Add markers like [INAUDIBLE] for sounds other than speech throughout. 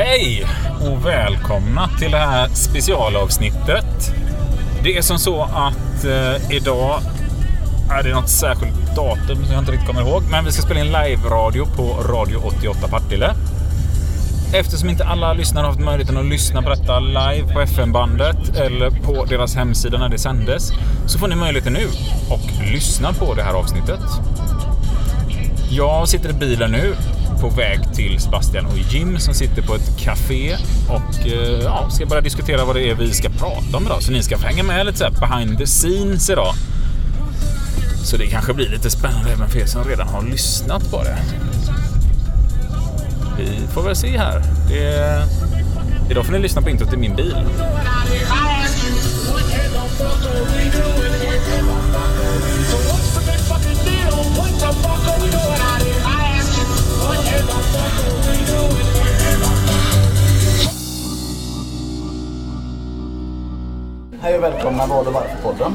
Hej och välkomna till det här specialavsnittet. Det är som så att eh, idag är det något särskilt datum som jag inte riktigt kommer ihåg. Men vi ska spela in live-radio på Radio 88 Partille. Eftersom inte alla lyssnare har haft möjligheten att lyssna på detta live på FM-bandet eller på deras hemsida när det sändes så får ni möjligheten nu och lyssna på det här avsnittet. Jag sitter i bilen nu på väg till Sebastian och Jim som sitter på ett café och eh, ja, ska börja diskutera vad det är vi ska prata om idag. Så ni ska få hänga med lite så här behind the scenes idag. Så det kanske blir lite spännande även för er som redan har lyssnat på det. Vi får väl se här. Det... Idag får ni lyssna på introt i min bil. Hej och välkomna Vad och Varför-podden.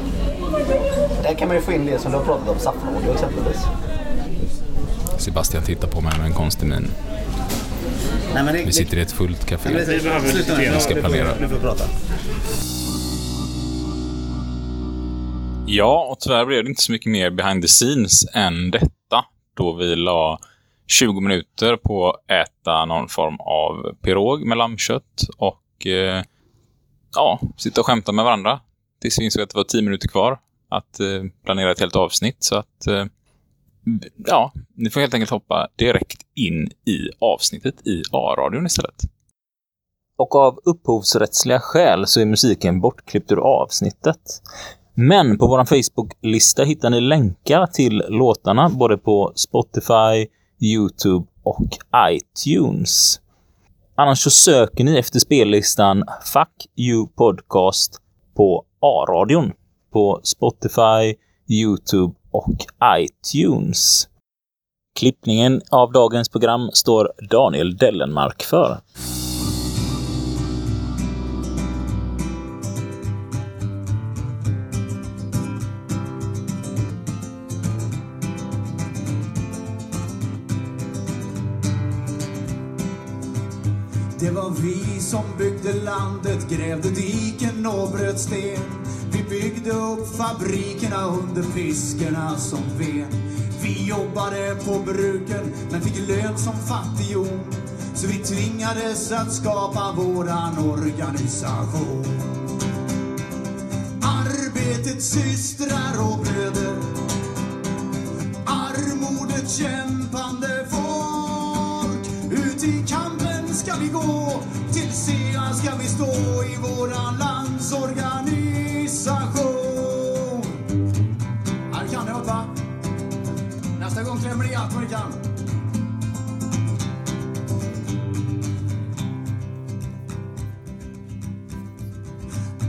Där kan man ju få in det som du har pratat om, Safradio exempelvis. Sebastian tittar på mig med en konstig min. Nej, men det, Vi sitter i ett fullt café. det, det, Sluta nu, Vi ska planera. Nu får prata. Ja, och tyvärr blev det inte så mycket mer behind the scenes än detta. Då vi la 20 minuter på att äta någon form av pirog med lammkött och eh, ja, sitta och skämta med varandra. Tills vi insåg att det var 10 minuter kvar att eh, planera ett helt avsnitt. Så att eh, ja, ni får helt enkelt hoppa direkt in i avsnittet i A-radion istället. och av upphovsrättsliga skäl så är musiken bortklippt ur avsnittet. Men på vår Facebook-lista hittar ni länkar till låtarna både på Spotify, Youtube och iTunes. Annars så söker ni efter spellistan Fuck You Podcast på A-radion på Spotify, Youtube och iTunes. Klippningen av dagens program står Daniel Dellenmark för. Landet, grävde diken och bröt sten. Vi byggde upp fabrikerna under piskorna som ven. Vi jobbade på bruken, men fick lön som fattighjon. Så vi tvingades att skapa våran organisation. Arbetets systrar och bröder Armodet kämpande folk Ut i kampen ska vi gå sedan ska vi stå i våran landsorganisation Här kan det något va? Nästa gång klämmer ni allt vad ni kan.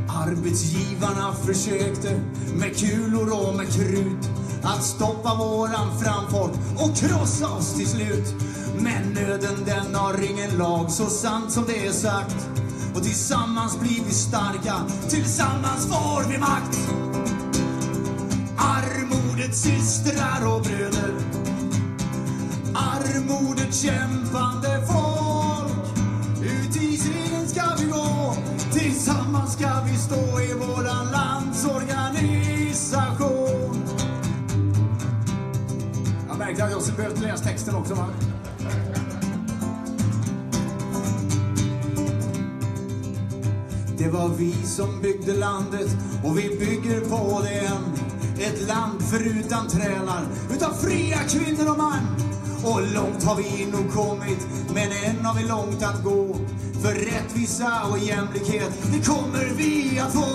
Arbetsgivarna försökte med kulor och med krut att stoppa våran framfart och krossa oss till slut. Men nöden den har ingen lag, så sant som det är sagt. Och tillsammans blir vi starka, tillsammans får vi makt. Armodets systrar och bröder Armodet kämpande folk Ut i striden ska vi gå Tillsammans ska vi stå i våran landsorganisation Jag märkte att jag behövde läsa texten också va? Det var vi som byggde landet och vi bygger på det än. Ett land förutan trälar, utav fria kvinnor och man. Och långt har vi nog kommit, men än har vi långt att gå. För rättvisa och jämlikhet, det kommer vi att få.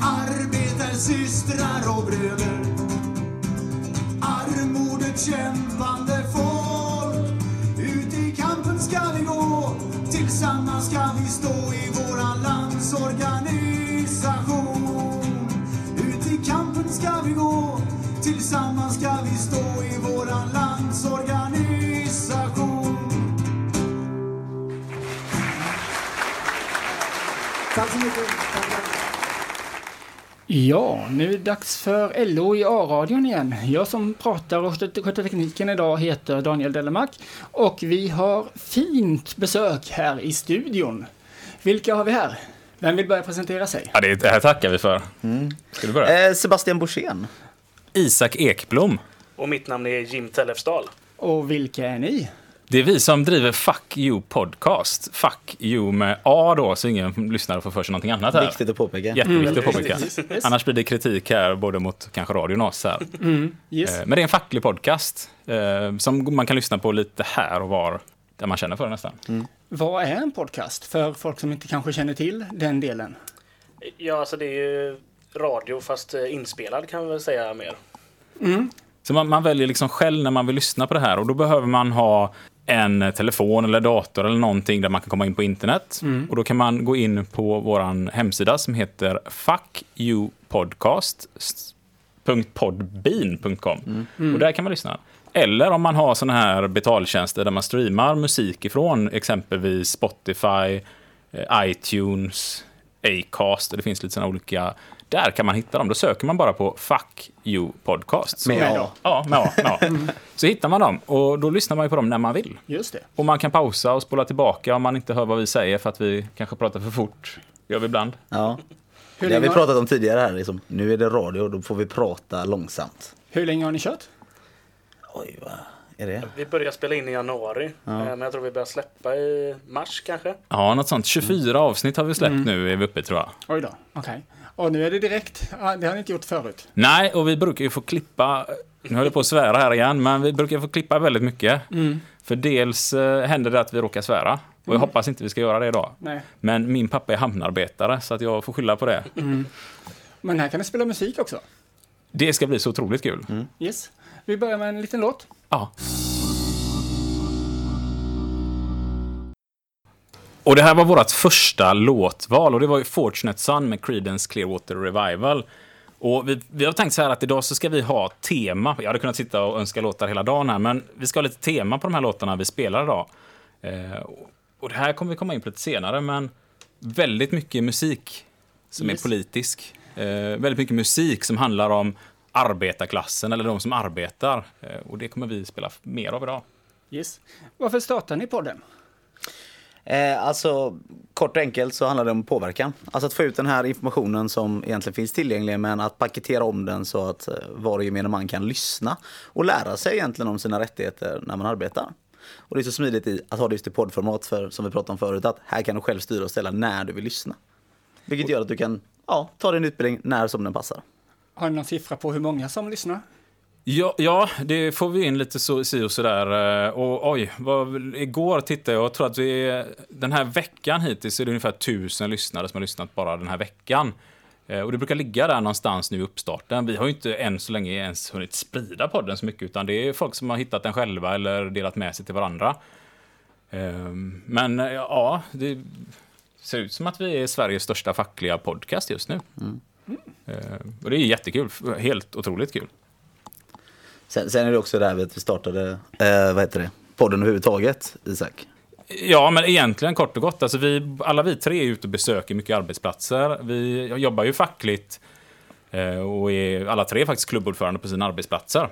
Arbetarsystrar och bröder, armodet kämpande folk. Ut i kampen ska vi gå, tillsammans ska vi stå i våran landsorganisation. Ut i kampen ska vi gå, tillsammans ska vi stå i våran landsorganisation. Tack så mycket. Ja, nu är det dags för LO i A-radion igen. Jag som pratar och sköter tekniken idag heter Daniel Dellemark och vi har fint besök här i studion. Vilka har vi här? Vem vill börja presentera sig? Ja, det, det här tackar vi för. Ska du börja? Eh, Sebastian Borssén. Isak Ekblom. Och mitt namn är Jim Tellefsdal. Och vilka är ni? Det är vi som driver Fuck You Podcast. Fuck You med A då, så ingen lyssnare får för sig någonting annat här. Viktigt att påpeka. Jätteviktigt att Mm. påpeka. Yes. Annars blir det kritik här, både mot kanske radion och oss här. Yes. Eh, Men det är en facklig podcast eh, som man kan lyssna på lite här och var, där man känner för det nästan. Vad är en podcast för folk som inte kanske känner till den delen? Ja, alltså det är ju radio fast eh, inspelad kan vi väl säga mer. Så man, man väljer liksom själv när man vill lyssna på det här och då behöver man ha en telefon eller dator eller någonting där man kan komma in på internet. Och då kan man gå in på vår hemsida som heter fuckyoupodcast.podbean.com. Och där kan man lyssna. Eller om man har såna här betaltjänster där man streamar musik ifrån, exempelvis Spotify, eh, iTunes, Acast, det finns lite sådana olika. Där kan man hitta dem. Då söker man bara på Fuck You Podcast. Så- Med A. Ja, med A, med A. [LAUGHS] Så hittar man dem och då lyssnar man ju på dem när man vill. Just det. Och man kan pausa och spola tillbaka om man inte hör vad vi säger för att vi kanske pratar för fort. gör vi ibland. Ja. Hur Det har vi pratat om tidigare här. Liksom. Nu är det radio, då får vi prata långsamt. hur länge har ni kört? Oj, vad är det? Vi började spela in i januari, eh, men jag tror vi börjar släppa i mars kanske. Ja, något sånt. 24 avsnitt har vi släppt nu, är vi uppe tror jag. Oj då, okej. Och nu är det direkt. Det har ni inte gjort förut. Nej, och vi brukar ju få klippa, nu höll jag på att svära här igen, men vi brukar få klippa väldigt mycket. För dels eh, händer det att vi råkar svära. Och jag hoppas inte vi ska göra det idag. Nej. Men min pappa är hamnarbetare, så att jag får skylla på det. Men här kan ni spela musik också. Det ska bli så otroligt kul. Yes. Vi börjar med en liten låt. Ja. Och det här var vårt första låtval och det var ju Fortunate Son med Creedence Clearwater Revival. Och vi, vi har tänkt så här att idag så ska vi ha tema. Jag hade kunnat sitta och önska låtar hela dagen här, men vi ska ha lite tema på de här låtarna vi spelar idag. Eh, och det här kommer vi komma in på lite senare, men väldigt mycket musik som Yes. är politisk. Eh, väldigt mycket musik som handlar om arbetarklassen eller de som arbetar. Eh, och det kommer vi spela mer av idag. Yes. Varför startar ni podden? Eh, alltså, kort och enkelt så handlar det om påverkan. Alltså att få ut den här informationen som egentligen finns tillgänglig, men att paketera om den så att eh, var och gemene man kan lyssna och lära sig egentligen om sina rättigheter när man arbetar. Och det är så smidigt i att ha det just i poddformat, för som vi pratade om förut, att här kan du själv styra och ställa när du vill lyssna. Vilket gör att du kan ja, ta din utbildning när som den passar. Har ni någon siffra på hur många som lyssnar? Ja, ja, det får vi in lite så, si och sådär. Eh, Och oj, vad, igår tittade jag och tror att vi den här veckan hittills är det ungefär tusen lyssnare som har lyssnat bara den här veckan. Eh, Och det brukar ligga där någonstans nu i uppstarten. Vi har ju inte än så länge ens hunnit sprida podden så mycket, utan det är folk som har hittat den själva eller delat med sig till varandra. Eh, Men eh, ja, det ser ut som att vi är Sveriges största fackliga podcast just nu. Eh, Och det är jättekul, helt otroligt kul. Sen, sen är det också det här med att vi startade, eh, vad heter det, podden överhuvudtaget, Isak. Ja, men egentligen kort och gott. Alltså vi, alla vi tre är ute och besöker mycket arbetsplatser. Vi jobbar ju fackligt eh, och är alla tre faktiskt klubbordförande på sina arbetsplatser.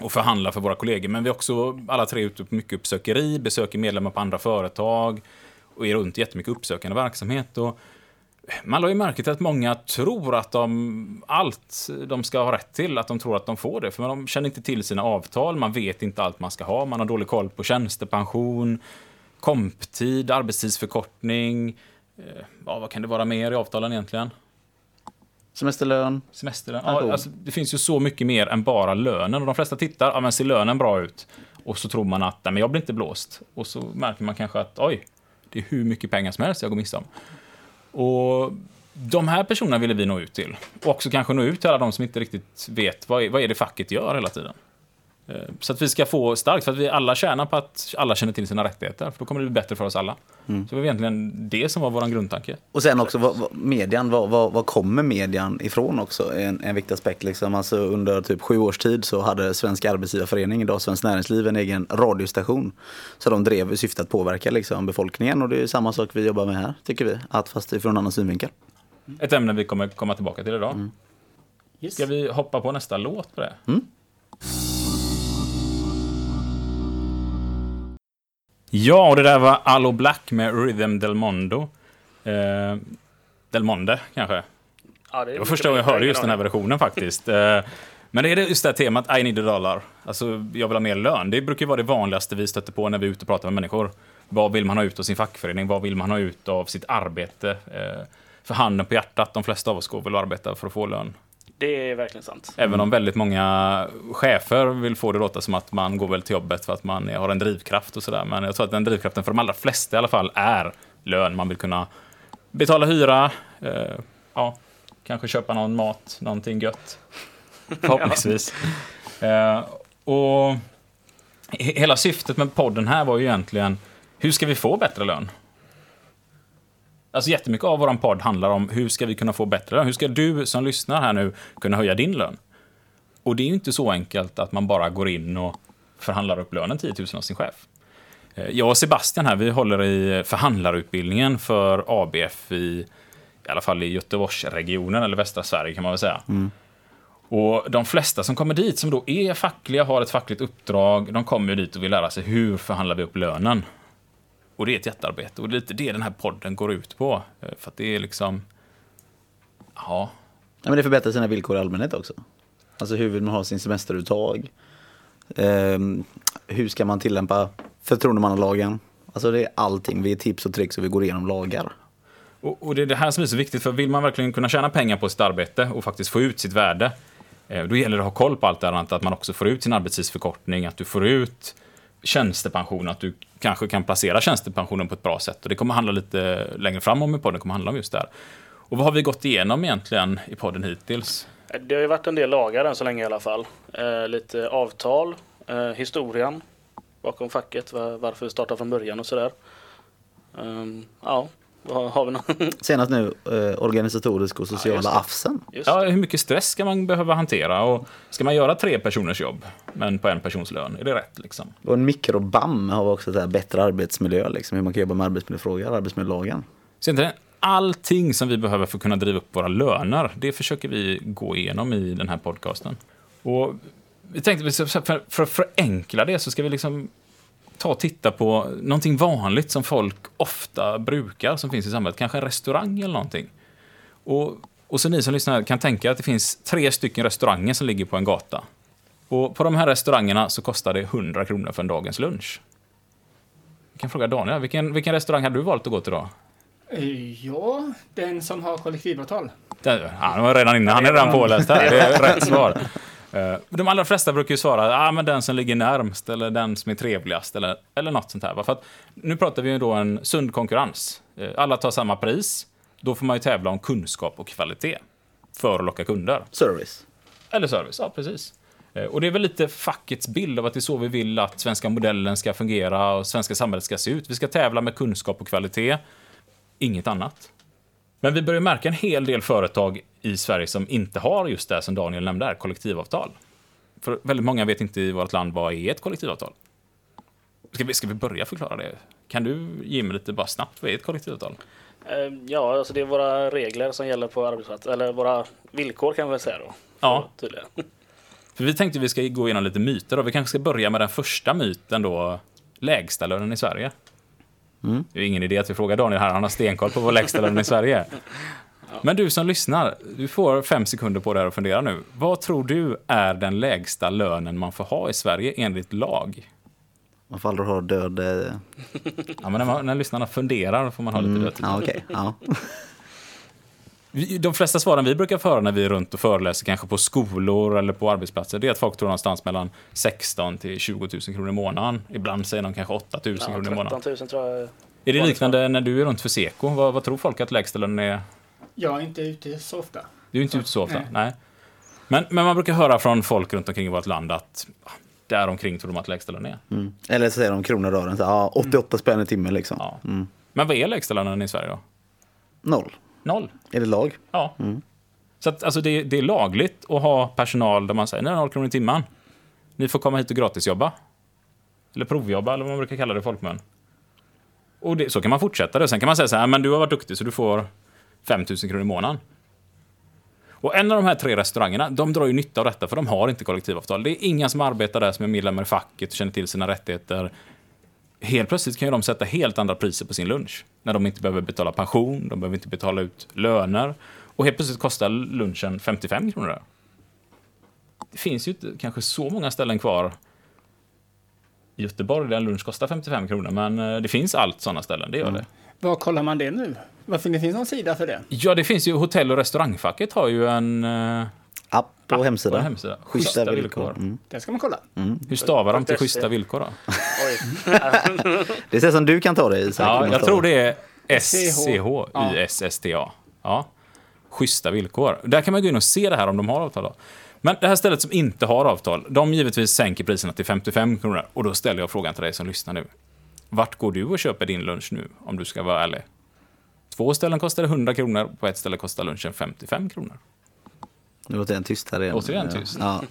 Och förhandlar för våra kollegor. Men vi är också alla tre ute på mycket uppsökeri, besöker medlemmar på andra företag och är runt jättemycket uppsökande verksamhet. Och man har ju märke till att många tror att de, allt de ska ha rätt till, att de tror att de får det. För de känner inte till sina avtal, man vet inte allt man ska ha, man har dålig koll på tjänstepension, komptid, arbetstidsförkortning. Eh, ja, vad kan det vara mer i avtalen egentligen? Semesterlön, Semester? Pension. Ja, alltså, det finns ju så mycket mer än bara lönen. Och de flesta tittar, ja men ser lönen bra ut? Och så tror man att, nej men jag blir inte blåst. Och så märker man kanske att, oj, det är hur mycket pengar som helst jag går miste om. Och de här personerna ville vi nå ut till. Och också kanske nå ut till alla de som inte riktigt vet vad är, vad är det facket gör hela tiden. Eh, Så att vi ska få starkt, för att vi alla tjänar på att alla känner till sina rättigheter. För då kommer det bli bättre för oss alla. Så det var egentligen det som var vår grundtanke. Och sen också vad, vad, median, vad, vad, vad kommer median ifrån också? En, en viktig aspekt. Liksom. Alltså, under typ sju års tid så hade Svenska Arbetsgivarförening, idag Svenskt Näringsliv, en egen radiostation. Så de drev i syfte att påverka liksom, befolkningen och det är samma sak vi jobbar med här, tycker vi. Att fast ifrån en annan synvinkel. Ett ämne vi kommer komma tillbaka till idag. Yes. Ska vi hoppa på nästa låt på det? Ja, och det där var Allo Black med Rhythm Del Mondo. Eh, Del Monde, kanske. Ja, Det var första gången jag hörde just den här versionen faktiskt. Eh, Men det är just det här temat, I need a dollar. Alltså, jag vill ha mer lön. Det brukar ju vara det vanligaste vi stöter på när vi är ute och pratar med människor. Vad vill man ha ut av sin fackförening? Vad vill man ha ut av sitt arbete? Eh, För handen på hjärtat, de flesta av oss går väl och arbetar för att få lön. Det är verkligen sant. Även om väldigt många chefer vill få det att låta som att man går väl till jobbet för att man har en drivkraft och sådär. Men jag tror att den drivkraften för de allra flesta i alla fall är lön. Man vill kunna betala hyra, eh, ja, kanske köpa någon mat, någonting gött. [LAUGHS] Förhoppningsvis. eh, och he- hela syftet med podden här var ju egentligen, hur ska vi få bättre lön? Alltså jättemycket av vår podd handlar om hur ska vi kunna få bättre lön? Hur ska du som lyssnar här nu kunna höja din lön? Och det är ju inte så enkelt att man bara går in och förhandlar upp lönen 10 000 av sin chef. Eh, Jag och Sebastian här, vi håller i förhandlarutbildningen för ABF i, i alla fall i Göteborgsregionen, eller västra Sverige kan man väl säga. Och de flesta som kommer dit, som då är fackliga, har ett fackligt uppdrag, de kommer ju dit och vill lära sig hur förhandlar vi upp lönen. Och det är ett jättearbete och det är lite det den här podden går ut på. Eh, För att det är liksom, ja, Ja, men det förbättrar sina villkor i allmänhet också. Alltså hur vill man ha sin semesteruttag? Ehm, hur ska man tillämpa förtroendemannalagen? Alltså det är allting. Vi är tips och tricks och vi går igenom lagar. Och, och det är det här som är så viktigt, för vill man verkligen kunna tjäna pengar på sitt arbete och faktiskt få ut sitt värde, eh, då gäller det att ha koll på allt det här att man också får ut sin arbetstidsförkortning, att du får ut tjänstepension, att du kanske kan placera tjänstepensionen på ett bra sätt. Och det kommer handla lite längre fram om i podden, kommer handla om just det här. Och vad har vi gått igenom egentligen i podden hittills? Det har ju varit en del lagar än så länge i alla fall. Eh, lite avtal, eh, historien bakom facket, var, varför vi startade från början och sådär. Um, ja, har vi någon? [LAUGHS] Senast nu eh, organisatorisk och Ja, sociala det. afsen. Ja, hur mycket stress ska man behöva hantera? Och ska man göra tre personers jobb, men på en persons lön? Är det rätt liksom? Och en mikrobam har vi också så här, bättre arbetsmiljö, liksom, hur man kan jobba med arbetsmiljöfrågor, arbetsmiljölagen. Så inte allting som vi behöver för att kunna driva upp våra löner, det försöker vi gå igenom i den här podcasten. Och vi tänkte, för, för att förenkla det så ska vi liksom ta och titta på någonting vanligt som folk ofta brukar, som finns i samhället. Kanske en restaurang eller någonting. Och, och så ni som lyssnar kan tänka att det finns tre stycken restauranger som ligger på en gata. Och på de här restaurangerna så kostar det 100 kronor för en dagens lunch. Jag kan fråga Daniel, vilken, vilken restaurang hade du valt att gå till då? Eh, Ja, den som har kollektivavtal. Där, Han var redan inne, han är redan påläst här. Det är rätt svar. [LAUGHS] Eh, De allra flesta brukar ju svara ah, men den som ligger närmst eller den som är trevligast eller, eller något sånt här. För att nu pratar vi ju då en sund konkurrens. Eh, Alla tar samma pris. Då får man ju tävla om kunskap och kvalitet för att locka kunder. Service. Eller service, ja precis. Eh, Och det är väl lite fackets bild av att det är så vi vill att svenska modellen ska fungera och svenska samhället ska se ut. Vi ska tävla med kunskap och kvalitet, inget annat. Men vi börjar märka en hel del företag i Sverige som inte har just det som Daniel nämnde här, kollektivavtal. För väldigt många vet inte i vårt land vad är ett kollektivavtal. Ska vi, ska vi börja förklara det? Kan du ge mig lite bara snabbt, vad är ett kollektivavtal? Ehm, ja, alltså det är våra regler som gäller på arbetsplatsen, eller våra villkor kan vi väl säga då. Ja. Tydligen. [LAUGHS] För vi tänkte vi ska gå igenom lite myter och vi kanske ska börja med den första myten då, lägstalönen i Sverige. Det är ingen idé att vi frågar Daniel här, han har stenkoll på vad lägstalönen i Sverige. [LAUGHS] Men du som lyssnar, du får fem sekunder på dig att fundera nu. Vad tror du är den lägsta lönen man får ha i Sverige enligt lag? Man får aldrig ha död... Eh, Ja, men när, man, när lyssnarna funderar får man ha lite mm, dött. ja, okej. Ja. [LAUGHS] De flesta svaren vi brukar föra när vi är runt och föreläser, kanske på skolor eller på arbetsplatser, det är att folk tror någonstans mellan 16 till 20 000 kronor i månaden. Ibland säger de kanske 8 000 Ja, kronor i månaden. 13 000 tror jag. Är det liknande när du är runt för Seko? Vad, vad tror folk att lägstalönen är? Jag är inte ute så ofta. Du är inte ute så ofta? Nej. Nej. Men, men man brukar höra från folk runt omkring i vårt land att ah, däromkring tror de att lägstalönen är. Mm. Eller så säger de kronor och ören, så, ja, 88 spänn i timmen liksom. Ja. Mm. Men vad är lägstalönen i Sverige då? Noll. Noll? Är det lag? Ja. Så att, alltså det, det är lagligt att ha personal där man säger nej, noll kronor i timmen. Ni får komma hit och gratisjobba. Eller provjobba, eller vad man brukar kalla det i folkmun. Och det, så kan man fortsätta det. Sen kan man säga så här, men du har varit duktig så du får 5 000 kronor i månaden. Och en av de här tre restaurangerna, de drar ju nytta av detta för de har inte kollektivavtal. Det är inga som arbetar där som är medlemmar i facket och känner till sina rättigheter. Helt plötsligt kan ju de sätta helt andra priser på sin lunch. När de inte behöver betala pension, de behöver inte betala ut löner. Och helt plötsligt kostar lunchen 55 kronor där. Det finns ju inte kanske så många ställen kvar i Göteborg där en lunch kostar 55 kronor, men eh, det finns allt sådana ställen, det gör det. Var kollar man det nu? Varför det finns någon sida för det? Ja, det finns ju hotell och restaurangfacket har ju en eh, App på app hemsida. på hemsida. Schyssta villkor. Mm. Det ska man kolla. Hur stavar de till schyssta villkor då? [LAUGHS] Det ser som du kan ta det Isak. Ja, jag tror det är. S-C-H-Y-S-S-T-A. Ja. Schyssta villkor. Där kan man gå in och se det här om de har avtal. Då. Men det här stället som inte har avtal, de givetvis sänker priserna till 55 kronor. Och då ställer jag frågan till dig som lyssnar nu. Vart går du och köper din lunch nu, om du ska vara ärlig? Två ställen kostar det 100 kronor, på ett ställe kostar lunchen 55 kronor. Nu låter jag tyst här igen. Återigen tyst. Ja.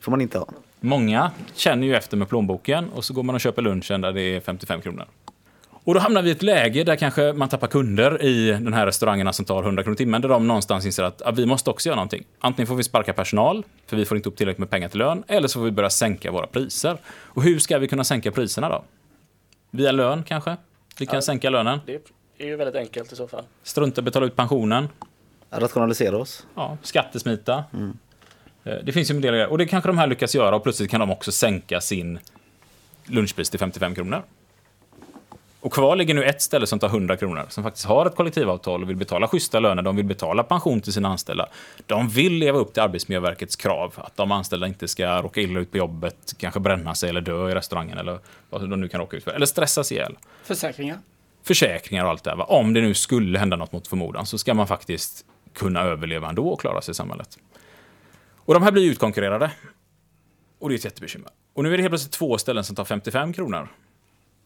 får man inte ha. Många känner ju efter med plånboken och så går man och köper lunchen där det är 55 kronor. Och då hamnar vi i ett läge där kanske man tappar kunder i den här restaurangerna som tar 100 kronor i timmen, där de någonstans inser att ja, vi måste också göra någonting. Antingen får vi sparka personal, för vi får inte upp tillräckligt med pengar till lön, eller så får vi börja sänka våra priser. Och hur ska vi kunna sänka priserna då? Via lön kanske? Vi kan Ja. sänka lönen. Det är ju väldigt enkelt i så fall. Strunta betala ut pensionen. Rationalisera oss. Ja, skattesmita. Eh, Det finns ju en del grejer. Och det kanske de här lyckas göra och plötsligt kan de också sänka sin lunchpris till 55 kronor. Och kvar ligger nu ett ställe som tar 100 kronor, som faktiskt har ett kollektivavtal och vill betala schyssta löner, de vill betala pension till sina anställda. De vill leva upp till Arbetsmiljöverkets krav, att de anställda inte ska råka illa ut på jobbet, kanske bränna sig eller dö i restaurangen eller vad de nu kan råka ut för, eller stressas ihjäl Försäkringar. försäkringar och allt det här. Om det nu skulle hända något mot förmodan så ska man faktiskt kunna överleva ändå och klara sig i samhället. Och de här blir utkonkurrerade. Och det är ett jättebekymmer. Och nu är det helt plötsligt två ställen som tar 55 kronor.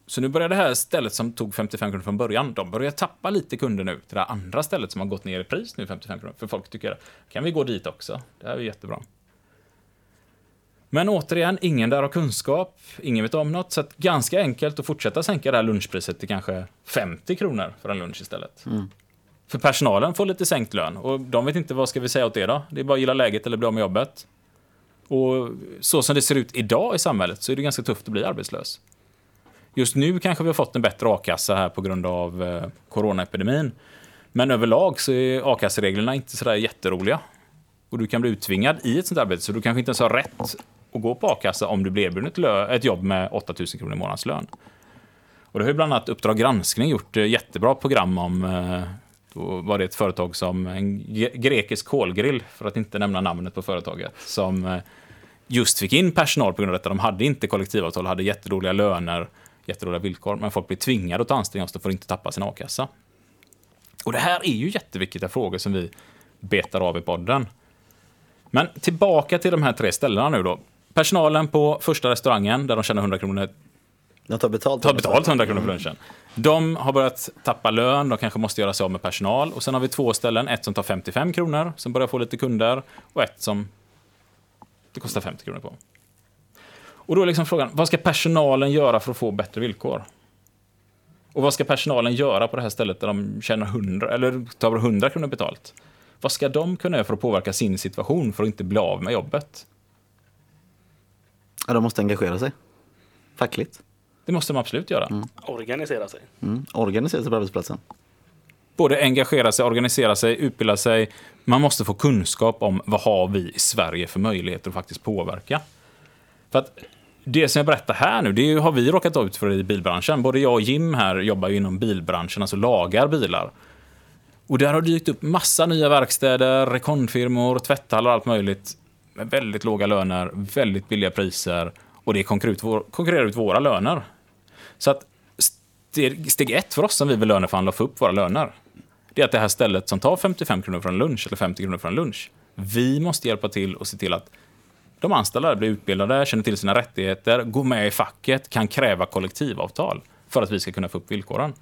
Så nu börjar det här stället som tog 55 kronor från början, de börjar tappa lite kunder nu till det andra stället som har gått ner i pris nu 55 kronor. För folk tycker, kan vi gå dit också? Det här är jättebra. Men återigen, ingen där har kunskap, ingen vet om något, så ganska enkelt att fortsätta sänka det här lunchpriset till kanske 50 kronor för en lunch istället. För personalen får lite sänkt lön och de vet inte vad ska vi säga åt det då? Det är bara att gilla läget eller bli av med jobbet. Och så som det ser ut idag i samhället så är det ganska tufft att bli arbetslös. Just nu kanske vi har fått en bättre a-kassa här på grund av eh, coronaepidemin. Men överlag så är a-kassereglerna inte sådär jätteroliga. Och du kan bli uttvingad i ett sånt arbete, så du kanske inte ens har rätt att gå på a-kassa om du blir erbjuden ett, jobb med 8000 kronor i månadslön. Och det har ju bland annat Uppdrag granskning gjort eh, jättebra program om. Eh, Då var det ett företag som en grekisk kolgrill, för att inte nämna namnet på företaget, som eh, just fick in personal på grund av detta. De hade inte kollektivavtal, hade jättedåliga löner, jättedåliga villkor, men folk blir tvingade att ta anställning hos dem för att inte tappa sin a-kassa. Och det här är ju jätteviktiga frågor som vi betar av i podden. Men tillbaka till de här tre ställena nu då. Personalen på första restaurangen, där de tjänar 100 kronor De tar betalt. tar betalt 100 kronor för lunchen. De har börjat tappa lön, de kanske måste göra sig av med personal. Och sen har vi två ställen, ett som tar 55 kronor, som börjar få lite kunder, och ett som det kostar 50 kronor på. Och då är liksom frågan, vad ska personalen göra för att få bättre villkor? Och vad ska personalen göra på det här stället där de tjänar 100, eller tar 100 kronor betalt? Vad ska de kunna göra för att påverka sin situation för att inte bli av med jobbet? Ja, de måste engagera sig. Fackligt. Det måste de absolut göra. Organisera sig. Mm. Organisera sig på arbetsplatsen. både engagera sig, organisera sig, utbilda sig. Man måste få kunskap om vad har vi i Sverige för möjligheter att faktiskt påverka. För att det som jag berättar här nu, det har vi råkat ut för i bilbranschen. Både jag och Jim här jobbar ju inom bilbranschen, alltså lagar bilar. Och där har det dykt upp massa nya verkstäder, rekondfirmor, tvätthallar och allt möjligt. Med väldigt låga löner, väldigt billiga priser. Och det konkurrerar ut, våra löner. Så att steg, steg ett för oss som vi vill löneförhandla och få upp våra löner, det är att det här stället som tar 55 kronor för en lunch, eller 50 kronor för en lunch, vi måste hjälpa till och se till att de anställda blir utbildade, känner till sina rättigheter, går med i facket, kan kräva kollektivavtal för att vi ska kunna få upp villkoren.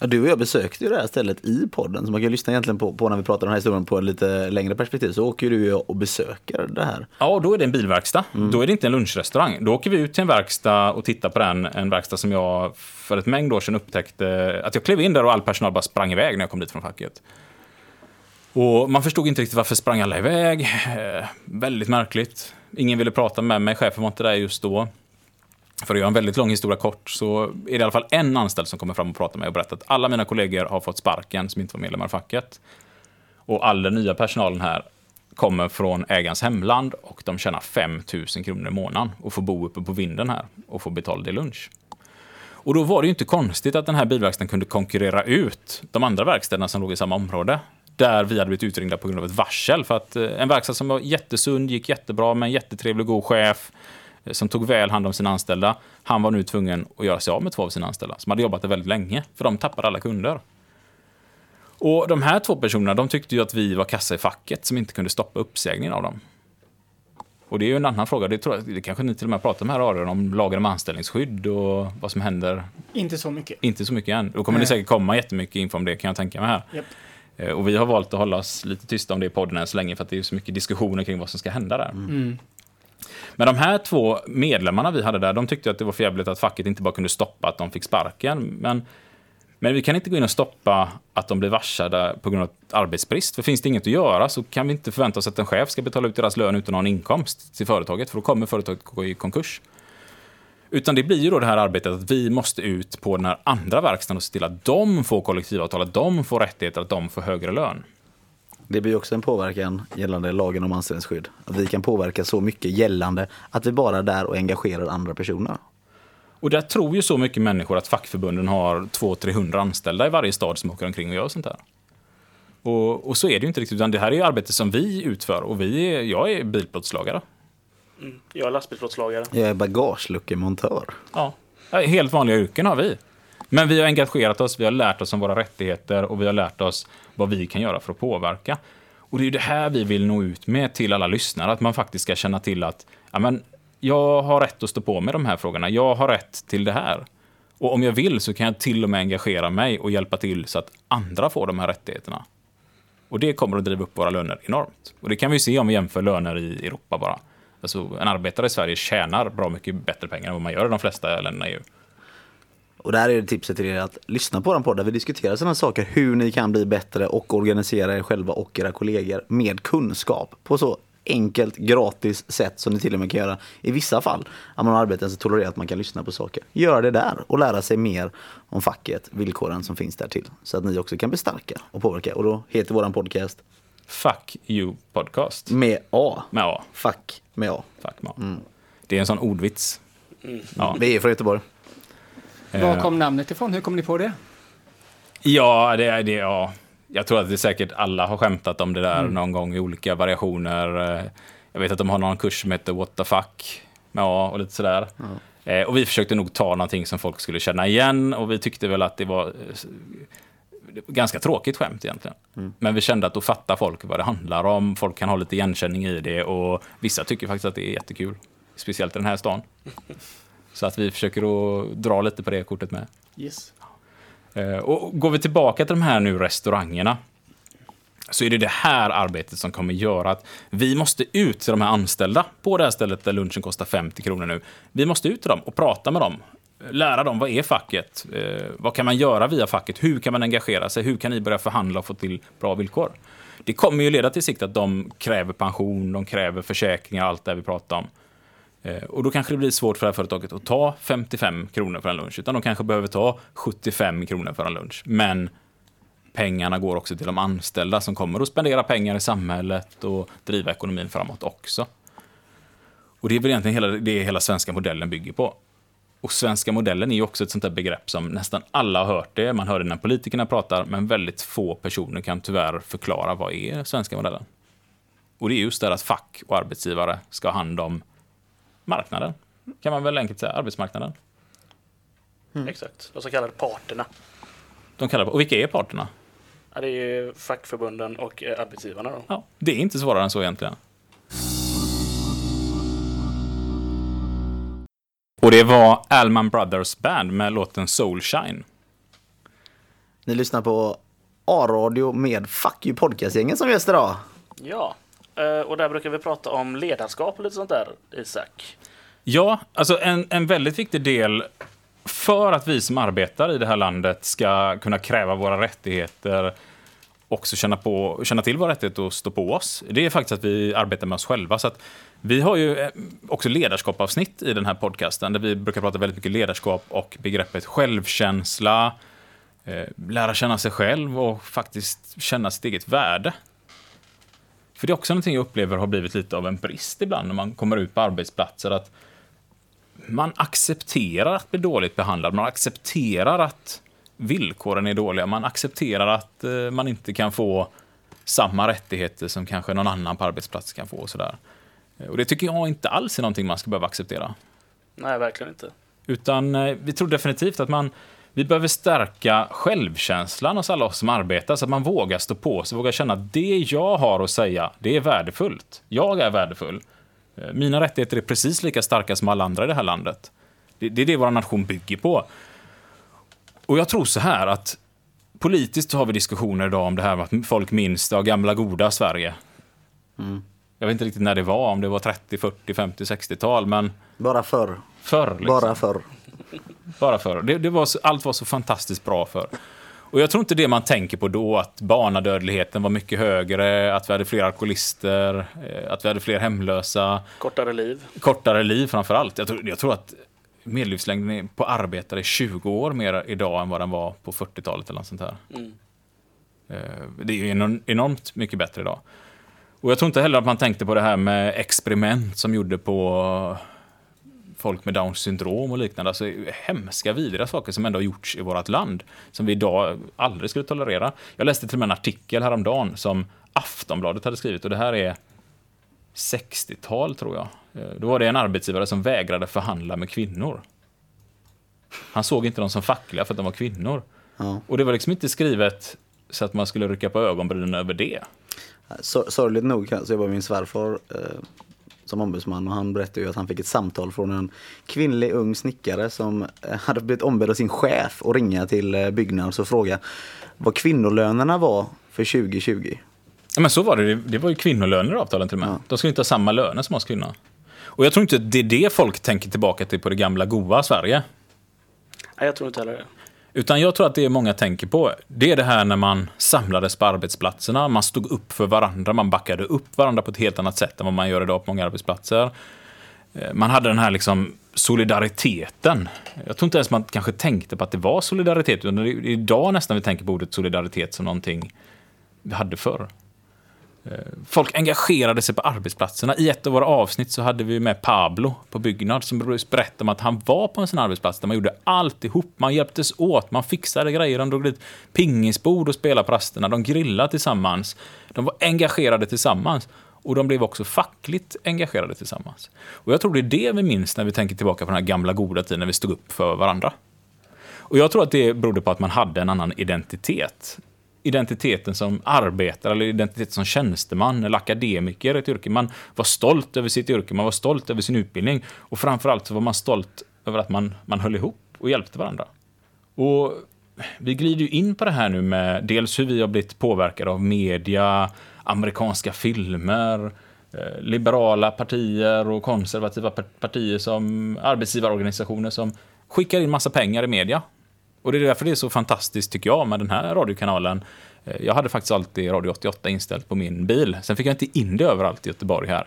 Du och jag besökte ju det här stället i podden, så man kan lyssna egentligen på, på när vi pratar om den här historien på ett lite längre perspektiv. Så åker du och jag och besöker det här. Ja, då är det en bilverkstad. Då är det inte en lunchrestaurang. Då åker vi ut till en verkstad och tittar på den. En verkstad som jag för ett mängd år sedan upptäckte att jag klev in där och all personal bara sprang iväg när jag kom dit från facket. Och man förstod inte riktigt varför sprang alla iväg. Eh, väldigt märkligt. Ingen ville prata med mig, chefen var inte där just då. För att göra en väldigt lång historia kort så är det i alla fall en anställd som kommer fram och pratar med mig och berättar att alla mina kollegor har fått sparken som inte var medlemmar i facket. Och all den nya personalen här kommer från ägarens hemland och de tjänar 5 000 kronor i månaden och får bo uppe på vinden här och får betald i lunch. Och då var det ju inte konstigt att den här bilverkstaden kunde konkurrera ut de andra verkstäderna som låg i samma område. Där vi hade blivit utringda på grund av ett varsel. För att eh, en verkstad som var jättesund, gick jättebra med en jättetrevlig och god chef eh, som tog väl hand om sina anställda. Han var nu tvungen att göra sig av med två av sina anställda som hade jobbat där väldigt länge. För de tappade alla kunder. Och de här två personerna, de tyckte ju att vi var kassa i facket som inte kunde stoppa uppsägningen av dem. Och det är ju en annan fråga, det, tror jag, det kanske ni till och med pratar om här radion, om lagen om anställningsskydd och vad som händer. Inte så mycket. Inte så mycket än. Då kommer det Nej. säkert komma jättemycket info om det kan jag tänka mig här. Japp. Eh, Och vi har valt att hålla oss lite tysta om det i podden än så länge för att det är så mycket diskussioner kring vad som ska hända där. Mm. Men de här två medlemmarna vi hade där, de tyckte att det var för jävligt att facket inte bara kunde stoppa att de fick sparken. Men, men vi kan inte gå in och stoppa att de blir varslade på grund av arbetsbrist. För finns det inget att göra så kan vi inte förvänta oss att en chef ska betala ut deras lön utan någon inkomst till företaget, för då kommer företaget gå i konkurs. Utan det blir ju då det här arbetet att vi måste ut på den här andra verkstaden och se till att de får kollektivavtal, att de får rättigheter, att de får högre lön. Det blir också en påverkan gällande lagen om anställningsskydd. Att vi kan påverka så mycket gällande att vi bara är där och engagerar andra personer. Och där tror ju så mycket människor att fackförbunden har 200-300 anställda i varje stad som åker omkring och gör sånt här. Och, och så är det ju inte riktigt, utan det här är ju arbete som vi utför och vi är, jag är bilplåtslagare. Jag är lastbilsplåtslagare. Jag är bagageluckemontör. Ja, Helt vanliga yrken har vi. Men vi har engagerat oss, vi har lärt oss om våra rättigheter och vi har lärt oss vad vi kan göra för att påverka. Och det är ju det här vi vill nå ut med till alla lyssnare, att man faktiskt ska känna till att ja, men, jag har rätt att stå på med de här frågorna, jag har rätt till det här. Och om jag vill så kan jag till och med engagera mig och hjälpa till så att andra får de här rättigheterna. Och det kommer att driva upp våra löner enormt. Och det kan vi se om vi jämför löner i Europa bara. Alltså, en arbetare i Sverige tjänar bra mycket bättre pengar än vad man gör i de flesta länderna i EU. Och där är det tipset till er att lyssna på den podd där vi diskuterar sådana saker. Hur ni kan bli bättre och organisera er själva och era kollegor med kunskap. På så enkelt, gratis sätt som ni till och med kan göra i vissa fall. Om man har arbeten som tolererar att man kan lyssna på saker. Gör det där och lära sig mer om facket, villkoren som finns där till. Så att ni också kan bli starka och påverka. Och då heter våran podcast Fuck you podcast. med A. Med A. Fuck med A. Fuck med A. Det är en sån ordvits. Ja. Vi är från Göteborg. Var kom namnet ifrån? Hur kom ni på det? Ja, det är det. Ja. Jag tror att det säkert alla har skämtat om det där någon gång i olika variationer. Eh, Jag vet att de har någon kurs som heter What the fuck med A och lite sådär. Eh, Och vi försökte nog ta någonting som folk skulle känna igen och vi tyckte väl att eh, det var ganska tråkigt skämt egentligen. Men vi kände att då fattar folk vad det handlar om. Folk kan ha lite igenkänning i det och vissa tycker faktiskt att det är jättekul. Speciellt i den här stan. Så att vi försöker att dra lite på det kortet med. Yes. Eh, Och går vi tillbaka till de här nu restaurangerna så är det det här arbetet som kommer göra att vi måste ut till de här anställda på det här stället där lunchen kostar 50 kronor nu. Vi måste ut till dem och prata med dem. Lära dem vad är facket? Eh, vad kan man göra via facket? Hur kan man engagera sig? Hur kan ni börja förhandla och få till bra villkor? Det kommer ju leda till sikt att de kräver pension, de kräver försäkringar, allt det vi pratar om. Eh, Och då kanske det blir svårt för det här företaget att ta 55 kronor för en lunch, utan de kanske behöver ta 75 kronor för en lunch. Men pengarna går också till de anställda som kommer att spendera pengar i samhället och driva ekonomin framåt också. Och det är väl egentligen hela, det hela svenska modellen bygger på. Och svenska modellen är ju också ett sånt där begrepp som nästan alla har hört det. Man hör det när politikerna pratar, men väldigt få personer kan tyvärr förklara vad är svenska modellen. Och det är just det att fack och arbetsgivare ska ha hand om marknaden. Kan man väl enkelt säga, arbetsmarknaden. Exakt. De så kallade parterna. De kallar och vilka är parterna? Ja, det är ju fackförbunden och eh, arbetsgivarna. Då. Ja, det är inte svårare än så egentligen. Och det var Allman Brothers Band med låten Soulshine. Ni lyssnar på A-radio med Fuck You Podcast-gängen som gäst idag. Ja, eh, och där brukar vi prata om ledarskap och lite sånt där, Isak. Ja, alltså en, en väldigt viktig del för att vi som arbetar i det här landet ska kunna kräva våra rättigheter också känna, på, känna till vår rättighet att stå på oss. Det är faktiskt att vi arbetar med oss själva. Så att vi har ju eh, också ledarskapavsnitt i den här podcasten där vi brukar prata väldigt mycket ledarskap och begreppet självkänsla, eh, lära känna sig själv och faktiskt känna sitt eget värde. För det är också någonting jag upplever har blivit lite av en brist ibland när man kommer ut på arbetsplatser. att man accepterar att bli dåligt behandlad, man accepterar att villkoren är dåliga, man accepterar att eh, man inte kan få samma rättigheter som kanske någon annan på arbetsplatsen kan få. Och, sådär. Eh, och det tycker jag inte alls är någonting man ska behöva acceptera. Nej, verkligen inte. Utan eh, vi tror definitivt att man vi behöver stärka självkänslan hos alla oss som arbetar så att man vågar stå på sig, vågar känna att det jag har att säga, det är värdefullt. Jag är värdefull. Mina rättigheter är precis lika starka som alla andra i det här landet. Det, det är det vår nation bygger på. Och jag tror så här att politiskt har vi diskussioner idag om det här med att folk minns det gamla goda Sverige. Mm. Jag vet inte riktigt när det var, om det var 30, 40, 50, 60-tal, men Bara förr. förr. Liksom. Bara förr. Bara förr. Det, det var så, allt var så fantastiskt bra för. Och jag tror inte det man tänker på då, att barnadödligheten var mycket högre, att vi hade fler alkoholister, eh, att vi hade fler hemlösa, Kortare liv. kortare liv framför allt. Jag tror, jag tror att medellivslängden på arbetare är 20 år mer idag än vad den var på 40-talet eller något sånt här. Mm. Eh, Det är ju enormt mycket bättre idag. Och jag tror inte heller att man tänkte på det här med experiment som gjorde på folk med Downs syndrom och liknande. Alltså hemska, vidriga saker som ändå har gjorts i vårt land. Som vi idag aldrig skulle tolerera. Jag läste till och med en artikel häromdagen som Aftonbladet hade skrivit och det här är 60-tal tror jag. Eh, Då var det en arbetsgivare som vägrade förhandla med kvinnor. Han såg inte dem som fackliga för att de var kvinnor. Ja. Och det var liksom inte skrivet så att man skulle rycka på ögonbrynen över det. Sor- Sorgligt nog så jobbar min svärfar eh, som ombudsman och han berättade ju att han fick ett samtal från en kvinnlig ung snickare som eh, hade blivit ombedd av sin chef att ringa till eh, Byggnads och fråga vad kvinnolönerna var för 2020. Ja, men så var det. Det var ju kvinnolöner i avtalen till och med. Ja. De skulle inte ha samma löner som oss kvinnor. Och jag tror inte det är det folk tänker tillbaka till på det gamla goa Sverige. Nej, jag tror inte heller det. Utan jag tror att det många tänker på, det är det här när man samlades på arbetsplatserna, man stod upp för varandra, man backade upp varandra på ett helt annat sätt än vad man gör idag på många arbetsplatser. Eh, Man hade den här liksom solidariteten. Jag tror inte ens man kanske tänkte på att det var solidaritet, utan det är idag nästan vi tänker på ordet solidaritet som någonting vi hade förr. Eh, folk engagerade sig på arbetsplatserna. I ett av våra avsnitt så hade vi med Pablo på Byggnad som berättade om att han var på en sån arbetsplats där man gjorde alltihop. Man hjälptes åt, man fixade grejer, de drog dit pingisbord och spelade på rasterna, de grillade tillsammans. De var engagerade tillsammans. Och de blev också fackligt engagerade tillsammans. Och jag tror det är det vi minns när vi tänker tillbaka på den här gamla goda tiden när vi stod upp för varandra. Och jag tror att det berodde på att man hade en annan identitet. Identiteten som arbetare eller identiteten som tjänsteman eller akademiker i ett yrke. Man var stolt över sitt yrke, man var stolt över sin utbildning och framförallt så var man stolt över att man, man höll ihop och hjälpte varandra. Och vi glider ju in på det här nu med dels hur vi har blivit påverkade av media, amerikanska filmer, eh, liberala partier och konservativa partier som arbetsgivarorganisationer som skickar in massa pengar i media. Och det är därför det är så fantastiskt, tycker jag, med den här radiokanalen. Eh, Jag hade faktiskt alltid Radio 88 inställt på min bil. Sen fick jag inte in det överallt i Göteborg här.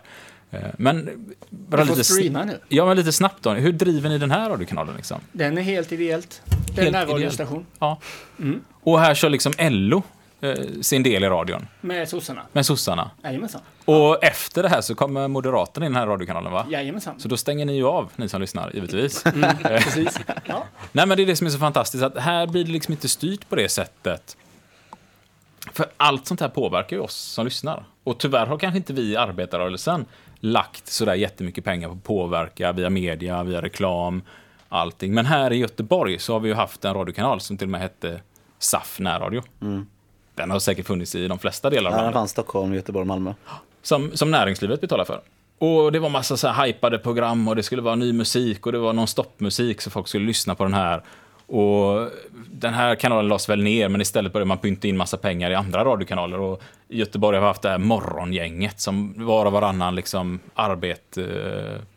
Eh, Men bara Du får streama nu. ja, men lite snabbt då. Hur driver ni den här radiokanalen? Liksom? Den är helt ideellt. Det är en närradiostation Ja. Och här kör liksom LO sin del i radion med sossarna. med sossarna. Jajamensan. Och efter det här så kommer Moderaterna in i den här radiokanalen, va? Jajamensan. Så då stänger ni ju av, ni som lyssnar, givetvis. Precis. [LAUGHS] Ja. Nej, men det är det som är så fantastiskt, att här blir det liksom inte styrt på det sättet. För allt sånt här påverkar ju oss som lyssnar. Och tyvärr har kanske inte vi i arbetarrörelsen lagt sådär jättemycket pengar på att påverka via media, via reklam, allting. Men här i Göteborg så har vi ju haft en radiokanal som till och med hette SAF närradio. Den har säkert funnits i de flesta delar av Ja, den landet fanns Stockholm, Göteborg, Malmö. som, som näringslivet betalar för. Och det var massa så här hypade program och det skulle vara ny musik och det var någon stoppmusik så folk skulle lyssna på den här. Och den här kanalen lades väl ner, men istället började man pynta in massa pengar i andra radiokanaler. Och i Göteborg har vi haft det här morgongänget som var och varannan liksom arbet, eh,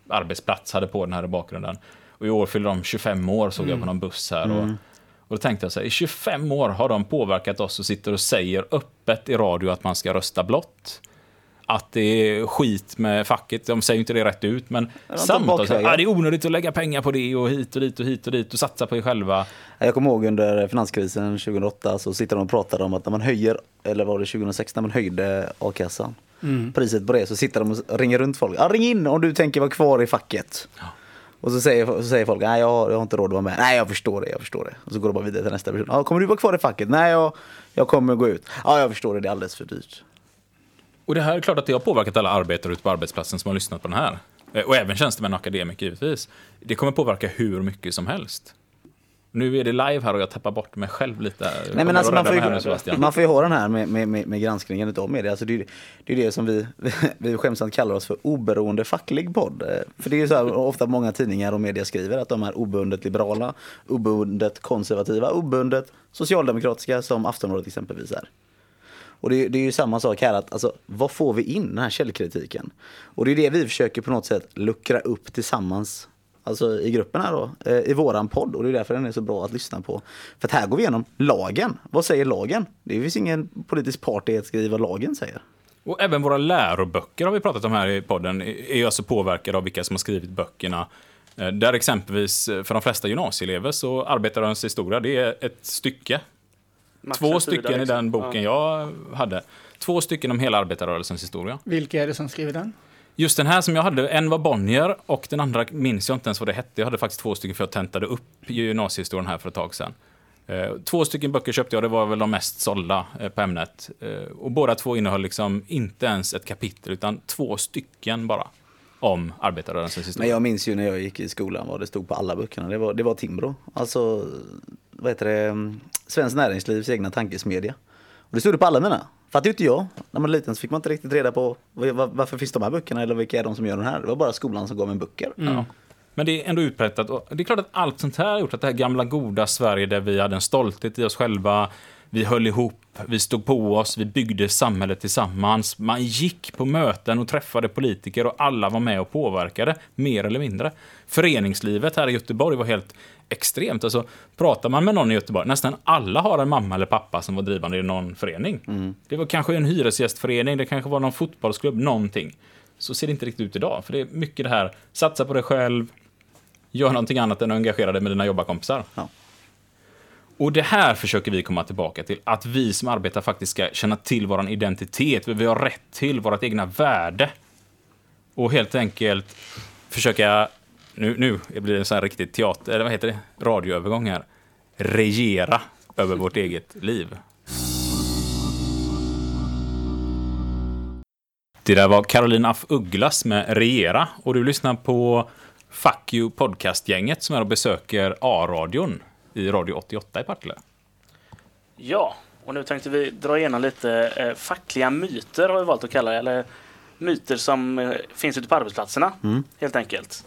arbetsplats hade på den här i bakgrunden. Och i år fyller de 25 år, såg jag på någon buss här. Och, och då tänkte jag så här, i 25 år har de påverkat oss och sitter och säger öppet i radio att man ska rösta blått. Att det är skit med facket. De säger inte det rätt ut, men tar samtal. Så, bakvägen. ah, det är onödigt att lägga pengar på det och hit och dit och hit och dit och satsa på er själva. Jag kommer ihåg under finanskrisen 2008 så sitter de och pratar om att när man höjer, eller var det 2006 när man höjde a-kassan, priset på det, så sitter de och ringer runt folk. Ja, ring in om du tänker vara kvar i facket. Och så säger, så säger folk, nej jag har, jag har inte råd att vara med. Nej jag förstår det, jag förstår det. Och så går de bara vidare till nästa person. Ja, kommer du vara kvar i facket? Nej jag, jag kommer gå ut. Ja jag förstår det, det är alldeles för dyrt. Och det här är klart att det har påverkat alla arbetare ute på arbetsplatsen som har lyssnat på den här. Eh, och även tjänstemän och akademiker givetvis. Det kommer påverka hur mycket som helst. Nu är det live här och jag tappar bort mig själv lite. Nej, men alltså, man, får här ju, Sebastian. man får ju ha den här med, med, med, med granskningen utav media. Alltså det, är- det är det som vi, [LAUGHS] vi skämtsamt kallar oss för oberoende facklig podd. För det är ju så här, ofta många tidningar och media skriver att de är obundet liberala, obundet konservativa, obundet socialdemokratiska som Aftonbladet exempelvis är. Och det, är- det är ju samma sak här, att alltså, vad får vi in den här källkritiken? Och det är det vi försöker på något sätt luckra upp tillsammans Alltså i gruppen här då, eh, i våran podd. Och det är därför den är så bra att lyssna på. För att här går vi igenom lagen. Vad säger lagen? Det finns ingen politisk part i att skriva vad lagen säger. Och även våra läroböcker har vi pratat om här i podden, är ju alltså påverkade av vilka som har skrivit böckerna. Eh, Där exempelvis eh, för de flesta gymnasieelever så arbetarrörelsens historia, det är ett stycke. Max Två stycken i liksom. den boken jag hade. Två stycken om hela arbetarrörelsens historia. Vilka är det som skriver den? Just den här som jag hade, en var Bonnier och den andra minns jag inte ens vad det hette. Jag hade faktiskt två stycken för jag tentade upp gymnasiehistorien här för ett tag sedan. Eh, två stycken böcker köpte jag, det var väl de mest sålda eh, på ämnet. Eh, och båda två innehöll liksom inte ens ett kapitel, utan två stycken bara om arbetarrörelsens Men historia. jag minns ju när jag gick i skolan vad det stod på alla böckerna. Det var, det var Timbro. Alltså, vad heter det? Mm, Svenskt Näringslivs egna tankesmedja. Och det stod det på alla mina. Fattade ju inte jag. När man var liten så fick man inte riktigt reda på var- var- varför finns de här böckerna eller vilka är de som gör den här. Det var bara skolan som gav mig böcker. Ja. Men det är ändå och det är klart att allt sånt här har gjort att det här gamla goda Sverige där vi hade en stolthet i oss själva, vi höll ihop, vi stod på oss, vi byggde samhället tillsammans. Man gick på möten och träffade politiker och alla var med och påverkade, mer eller mindre. Föreningslivet här i Göteborg var helt extremt. Alltså, pratar man med någon i Göteborg, nästan alla har en mamma eller pappa som var drivande i någon förening. Det var kanske en hyresgästförening, det kanske var någon fotbollsklubb, någonting. Så ser det inte riktigt ut idag, för det är mycket det här, satsa på dig själv, gör någonting annat än att engagera dig med dina jobbarkompisar. Ja. Och det här försöker vi komma tillbaka till, att vi som arbetar faktiskt ska känna till vår identitet, vi har rätt till, vårt egna värde. Och helt enkelt försöka, nu, nu blir det en sån här riktig teater, eller vad heter det, radioövergång här, regera över vårt eget liv. Det där var Caroline af Ugglas med Regera och du lyssnar på Fuck You Podcast-gänget som är och besöker A-radion i Radio 88 i Partille. Ja, och nu tänkte vi dra igenom lite eh, fackliga myter har vi valt att kalla det. Eller myter som eh, finns ute på arbetsplatserna, helt enkelt.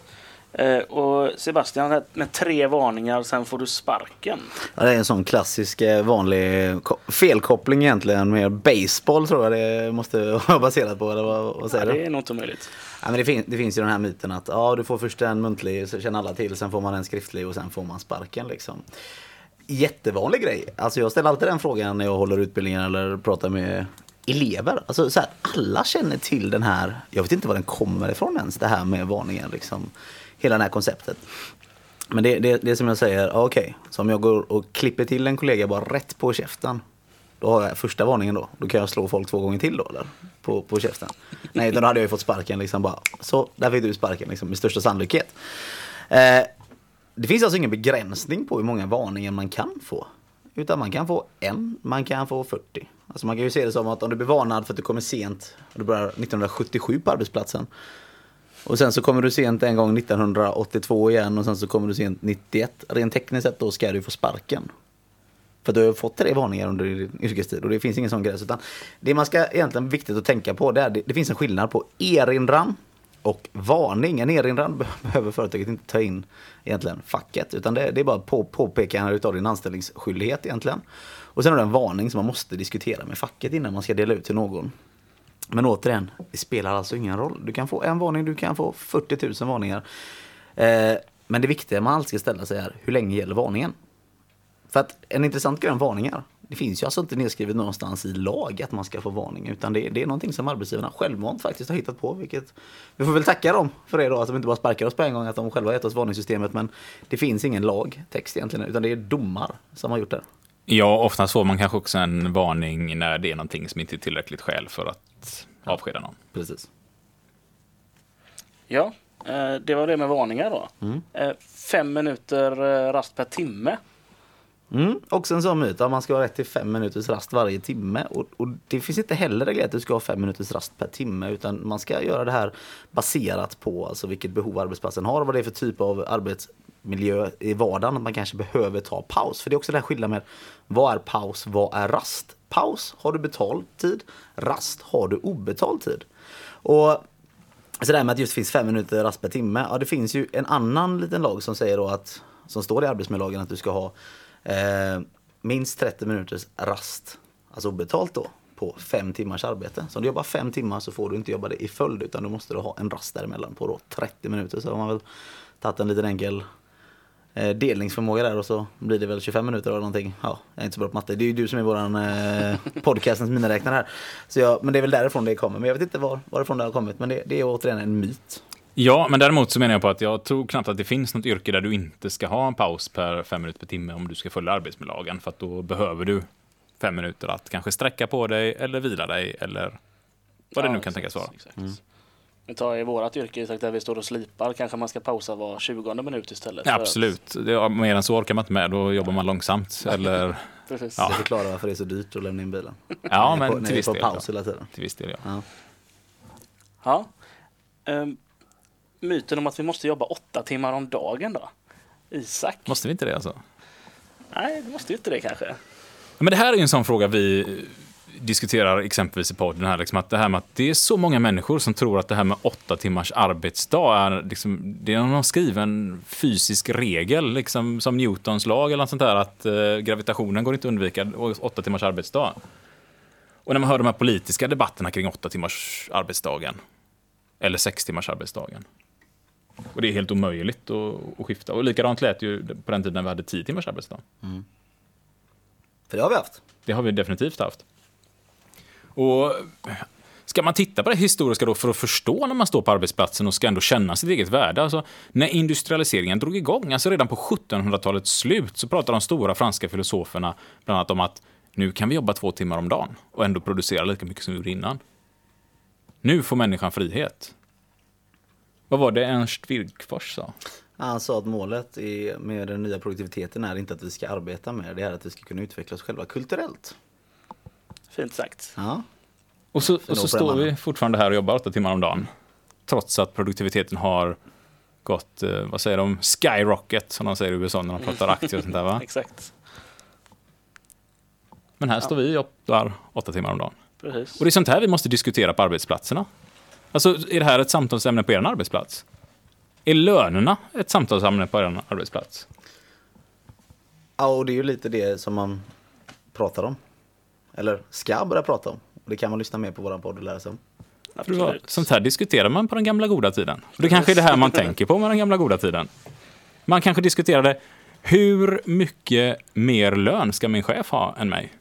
Eh, och Sebastian, med tre varningar, sen får du sparken. Ja, det är en sån klassisk eh, vanlig ko- felkoppling egentligen med baseball tror jag det måste [LAUGHS] vara baserat på. Eller vad, vad säger Ja, det är nog inte omöjligt. Ja, men det, fin- det finns ju den här myten att ja, du får först en muntlig, så känner alla till, sen får man en skriftlig och sen får man sparken. Liksom. Jättevanlig grej. Alltså jag ställer alltid den frågan när jag håller utbildningen eller pratar med elever. Alltså, så här, alla känner till den här, jag vet inte var den kommer ifrån ens, det här med varningen. Liksom. Hela det här konceptet. Men det, det, det är som jag säger, okej, okej, så om jag går och klipper till en kollega bara rätt på käften. Då har jag första varningen då. Då kan jag slå folk två gånger till då eller? På, på käften. Nej, då hade jag ju fått sparken liksom bara. Så, där fick du sparken liksom med största sannolikhet. Eh, det finns alltså ingen begränsning på hur många varningar man kan få. Utan man kan få en, man kan få 40. Alltså man kan ju se det som att om du blir varnad för att du kommer sent och du börjar 1977 på arbetsplatsen. Och sen så kommer du sent en gång 1982 igen och sen så kommer du sent 91. Rent tekniskt sett då ska du få sparken. För du har fått tre varningar under din yrkestid och det finns ingen sån gräns. Utan det man ska egentligen viktigt att tänka på det är det, det finns en skillnad på erinran Och varning, en erinran [LAUGHS] behöver företaget inte ta in egentligen facket. Utan det, det är bara på, påpekande av din anställningsskyldighet egentligen. Och sen har du en varning som man måste diskutera med facket innan man ska dela ut till någon. Men återigen, det spelar alltså ingen roll. Du kan få en varning, du kan få 40 000 varningar. Eh, men det viktiga man alltid ska ställa sig är, hur länge gäller varningen? För att en intressant grej om varningar, det finns ju alltså inte nedskrivet någonstans i lag att man ska få varning. Utan det, det är någonting som arbetsgivarna självmant faktiskt har hittat på. Vilket, vi får väl tacka dem för det då, att de inte bara sparkar oss på en gång, att de själva har gett oss varningssystemet. Men det finns ingen lagtext egentligen, utan det är domar som har gjort det. Ja, oftast får man kanske också en varning när det är någonting som inte är tillräckligt skäl för att avskeda någon. Precis. Ja, eh, det var det med varningar då. Mm. Eh, Fem minuter eh, rast per timme. Mm, också en sån myt att man ska ha rätt till fem minuters rast varje timme. Och, och det finns inte heller reglerat att du ska ha fem minuters rast per timme. Utan man ska göra det här baserat på alltså vilket behov arbetsplatsen har. Vad det är för typ av arbetsmiljö i vardagen. Att man kanske behöver ta paus. För det är också det här skillnaden med vad är paus, vad är rast? Paus har du betald tid. Rast har du obetald tid. Och så det här med att just finns fem minuter rast per timme. Ja, det finns ju en annan liten lag som säger då att, som står i arbetsmiljölagen att du ska ha eh, minst 30 minuters rast, alltså obetalt då, på fem timmars arbete. Så om du jobbar fem timmar så får du inte jobba det i följd utan du måste då ha en rast däremellan på då 30 minuter. Så har man väl tagit en liten enkel delningsförmåga där och så blir det väl 25 minuter eller någonting. Ja, jag är inte så bra på matte. Det är ju du som är våran eh, podcastens miniräknare här. Så jag, men det är väl därifrån det kommer. Men jag vet inte var, varifrån det har kommit. Men det, det är återigen en myt. Ja, men däremot så menar jag på att jag tror knappt att det finns något yrke där du inte ska ha en paus per fem minuter per timme om du ska följa arbetsmiljölagen. För att då behöver du fem minuter att kanske sträcka på dig eller vila dig eller vad det Ja, nu kan exakt, tänkas vara. exakt. Vi tar i vårat yrke, där vi står och slipar, kanske man ska pausa var 20 minut istället. Ja, för att- absolut. Det, mer än så orkar man inte med. Då jobbar man långsamt. [LAUGHS] Eller, Precis. Ja. Det förklarar varför det är så dyrt att lämna in bilen. [LAUGHS] ja, på- men ni till viss på del. paus Ja. hela tiden. Till viss del, ja. Ja. Ja. Ehm, myten om att vi måste jobba åtta timmar om dagen då? Isak? Måste vi inte det alltså? Nej, det måste ju inte det kanske. Men det här är ju en sån fråga vi diskuterar exempelvis i podden här, liksom att det här med att det är så många människor som tror att det här med åtta timmars arbetsdag är liksom, det är någon skriven fysisk regel, liksom som Newtons lag eller något sånt där, att eh, gravitationen går inte att undvika och åtta timmars arbetsdag. Och när man hör de här politiska debatterna kring åtta timmars arbetsdagen, eller sex timmars arbetsdagen, och det är helt omöjligt att, att skifta. Och likadant lät ju på den tiden när vi hade tio timmars arbetsdag. För det har vi haft. Det har vi definitivt haft. Och ska man titta på det historiska då för att förstå när man står på arbetsplatsen och ska ändå känna sitt eget värde. Alltså, när industrialiseringen drog igång, alltså redan på 1700-talets slut, så pratade de stora franska filosoferna bland annat om att nu kan vi jobba två timmar om dagen och ändå producera lika mycket som vi gjorde innan. Nu får människan frihet. Vad var det Ernst Wigforss sa? Han sa att målet med den nya produktiviteten är inte att vi ska arbeta mer, det är att vi ska kunna utveckla oss själva kulturellt. Fint sagt. Ja. Och så, och så står vi fortfarande här och jobbar åtta timmar om dagen. Trots att produktiviteten har gått, eh, vad säger de, skyrocket som de säger i USA när de pratar aktier och sånt där va? [LAUGHS] Exakt. Men här står vi och jobbar åtta timmar om dagen. Precis. Och det är sånt här vi måste diskutera på arbetsplatserna. Alltså, är det här ett samtalsämne på er arbetsplats? Är lönerna ett samtalsämne på er arbetsplats? ja, och det är ju lite det som man pratar om. Eller ska börja prata om. Och det kan man lyssna mer på våran podd och lära sig om. Absolut. Sånt här diskuterar man på den gamla goda tiden. Och det kanske är det här man tänker på med den gamla goda tiden. Man kanske diskuterade hur mycket mer lön ska min chef ha än mig?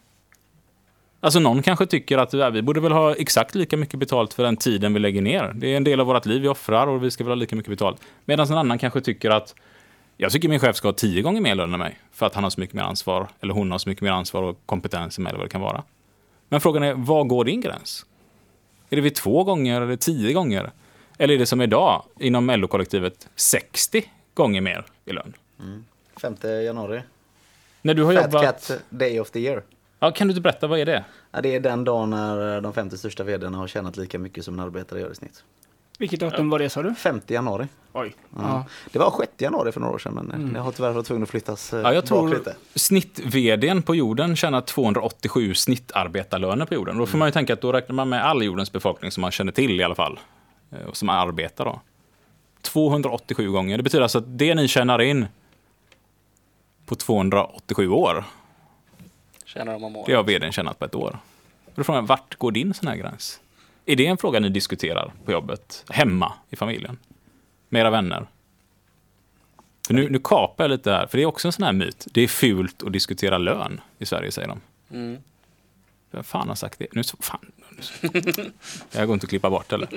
Alltså någon kanske tycker att ja, vi borde väl ha exakt lika mycket betalt för den tiden vi lägger ner. Det är en del av vårt liv vi offrar och vi ska väl ha lika mycket betalt. Medan en annan kanske tycker att jag tycker min chef ska ha tio gånger mer lön än mig. För att han har så mycket mer ansvar, eller hon har så mycket mer ansvar och kompetens mig, eller vad det kan vara. Men frågan är, var går din gräns? Är det vid två gånger eller tio gånger? Eller är det som idag inom LO-kollektivet 60 gånger mer i lön? 5 januari. När du har Fat jobbat... Cat Day of the Year. Ja, kan du inte berätta, vad är det? Ja, det är den dagen när de 50 största vdarna har tjänat lika mycket som en arbetare gör i snitt. Vilket datum var det sa du? 5 januari. Oj. Ja. Ja. Det var 6 januari för några år sedan men det har tyvärr varit tvungen att flyttas eh, Ja, jag tror lite. snitt-vdn på jorden tjänar 287 snittarbetarlöner på jorden. Då får man ju tänka att då räknar man med all jordens befolkning som man känner till i alla fall. eh, och som arbetar då. 287 gånger. Det betyder alltså att det ni tjänar in på 287 år, Tjänar de om det året. har vdn tjänat på ett år. Då frågar jag, vart går din sån här gräns? Är det en fråga ni diskuterar på jobbet, hemma i familjen? Med era vänner? För nu, nu kapar jag lite här, för det är också en sån här myt. Det är fult att diskutera lön i Sverige, säger de. Mm. Vem fan har sagt det? Nu, så- fan. Jag går inte att klippa bort eller?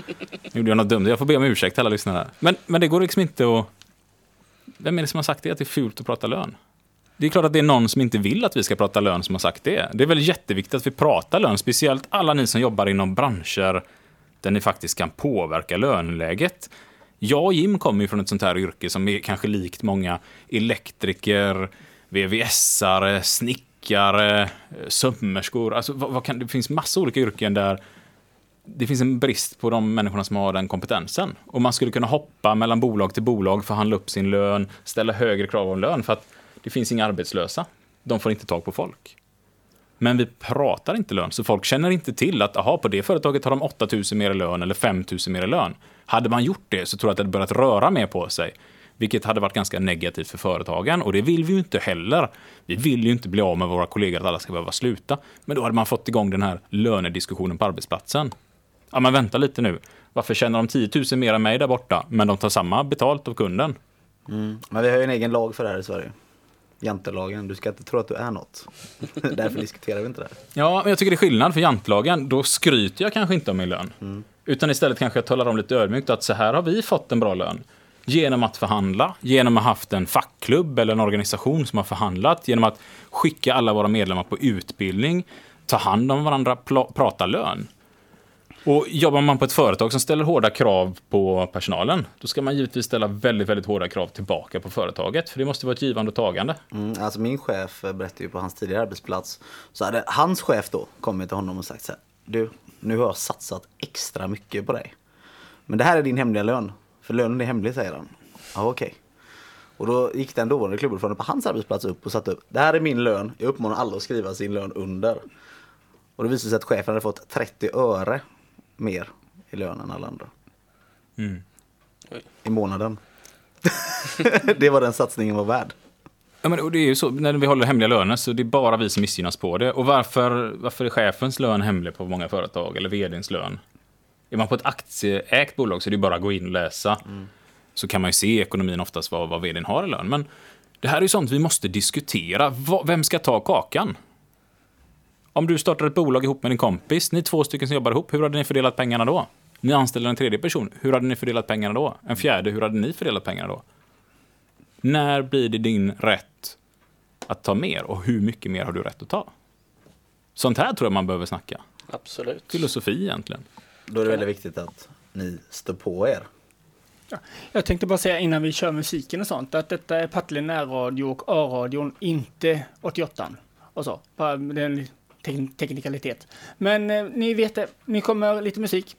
Nu gjorde jag något dumt. Jag får be om ursäkt alla lyssnare. Men, men det går liksom inte att... Vem är det som har sagt det? Att det är fult att prata lön? Det är klart att det är någon som inte vill att vi ska prata lön som har sagt det. Det är väl jätteviktigt att vi pratar lön, speciellt alla ni som jobbar inom branscher där ni faktiskt kan påverka löneläget. Jag och Jim kommer ju från ett sånt här yrke som är kanske likt många elektriker, VVS-are, snickare, sömmerskor. Alltså, vad, vad kan, det finns massa olika yrken där det finns en brist på de människorna som har den kompetensen. Och man skulle kunna hoppa mellan bolag till bolag, förhandla upp sin lön, ställa högre krav om lön för att det finns inga arbetslösa. De får inte tag på folk. Men vi pratar inte lön, så folk känner inte till att aha, på det företaget har de 8 000 mer i lön eller 5 000 mer i lön. Hade man gjort det så tror jag att det hade börjat röra mer på sig. Vilket hade varit ganska negativt för företagen och det vill vi ju inte heller. Vi vill ju inte bli av med våra kollegor att alla ska behöva sluta. Men då hade man fått igång den här lönediskussionen på arbetsplatsen. Ja, men vänta lite nu. Varför tjänar de 10 000 mer än mig där borta, men de tar samma betalt av kunden? Mm. Men vi har ju en egen lag för det här i Sverige. Jantelagen. Du ska inte tro att du är något. [LAUGHS] Därför diskuterar vi inte det här. Ja, men jag tycker det är skillnad för jantlagen. Då skryter jag kanske inte om min lön. Utan istället kanske jag talar om lite ödmjukt att så här har vi fått en bra lön. Genom att förhandla, genom att ha haft en fackklubb eller en organisation som har förhandlat, genom att skicka alla våra medlemmar på utbildning, ta hand om varandra, prata lön. Och jobbar man på ett företag som ställer hårda krav på personalen, då ska man givetvis ställa väldigt, väldigt hårda krav tillbaka på företaget. För det måste vara ett givande och tagande. Mm, alltså min chef berättade ju på hans tidigare arbetsplats. Så hade hans chef då kommit till honom och sagt så här. Du, nu har jag satsat extra mycket på dig. Men det här är din hemliga lön. För lönen är hemlig säger han. Ja okej. Och då gick den dåvarande klubbordföranden på hans arbetsplats upp och satte upp. Det här är min lön. Jag uppmanar alla att skriva sin lön under. Och det visade sig att chefen hade fått 30 öre mer i lön än alla andra. Oj. I månaden. [LAUGHS] det var den satsningen var värd. Ja, men och det är ju så, när vi håller hemliga löner så det är bara vi som missgynnas på det. Och varför, varför är chefens lön hemlig på många företag, eller vdns lön? Är man på ett aktieägt bolag så är det bara att gå in och läsa. Så kan man ju se i ekonomin oftast vad, vad vdn har i lön. Men det här är ju sånt vi måste diskutera. Vem ska ta kakan? Om du startar ett bolag ihop med din kompis, ni två stycken som jobbar ihop, hur hade ni fördelat pengarna då? Ni anställer en tredje person, hur hade ni fördelat pengarna då? En fjärde, hur hade ni fördelat pengarna då? När blir det din rätt att ta mer och hur mycket mer har du rätt att ta? Sånt här tror jag man behöver snacka. Absolut. Filosofi egentligen. Då är det väldigt viktigt att ni står på er. Jag tänkte bara säga innan vi kör musiken och sånt att detta är Partille närradio och A-radion, inte 88 och så. Bara det är en tek- teknikalitet. Men eh, ni vet det, ni kommer lite musik.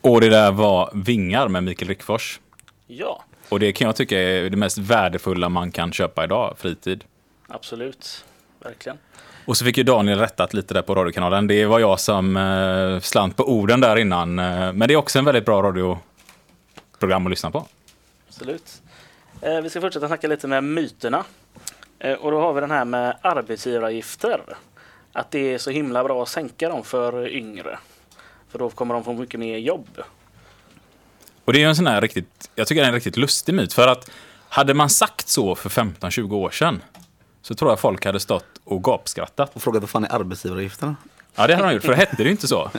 Och det där var Vingar med Mikael Rickfors. Ja, Och det kan jag tycka är det mest värdefulla man kan köpa idag, fritid. absolut. Verkligen. Och så fick ju Daniel rättat lite där på radiokanalen. Det var jag som eh, slant på orden där innan. Eh, men det är också en väldigt bra radioprogram att lyssna på. Absolut. Eh, vi ska fortsätta snacka lite med myterna. Eh, och då har vi den här med arbetsgivaravgifter. Att det är så himla bra att sänka dem för yngre. För då kommer de få mycket mer jobb. Och det är ju en sån här riktigt, jag tycker det är en riktigt lustig myt. För att hade man sagt så för 15-20 år sedan så tror jag folk hade stått och gapskrattat. Och frågat vad fan är arbetsgivaravgifterna? Ja, det hade de gjort, för det hette det ju inte så.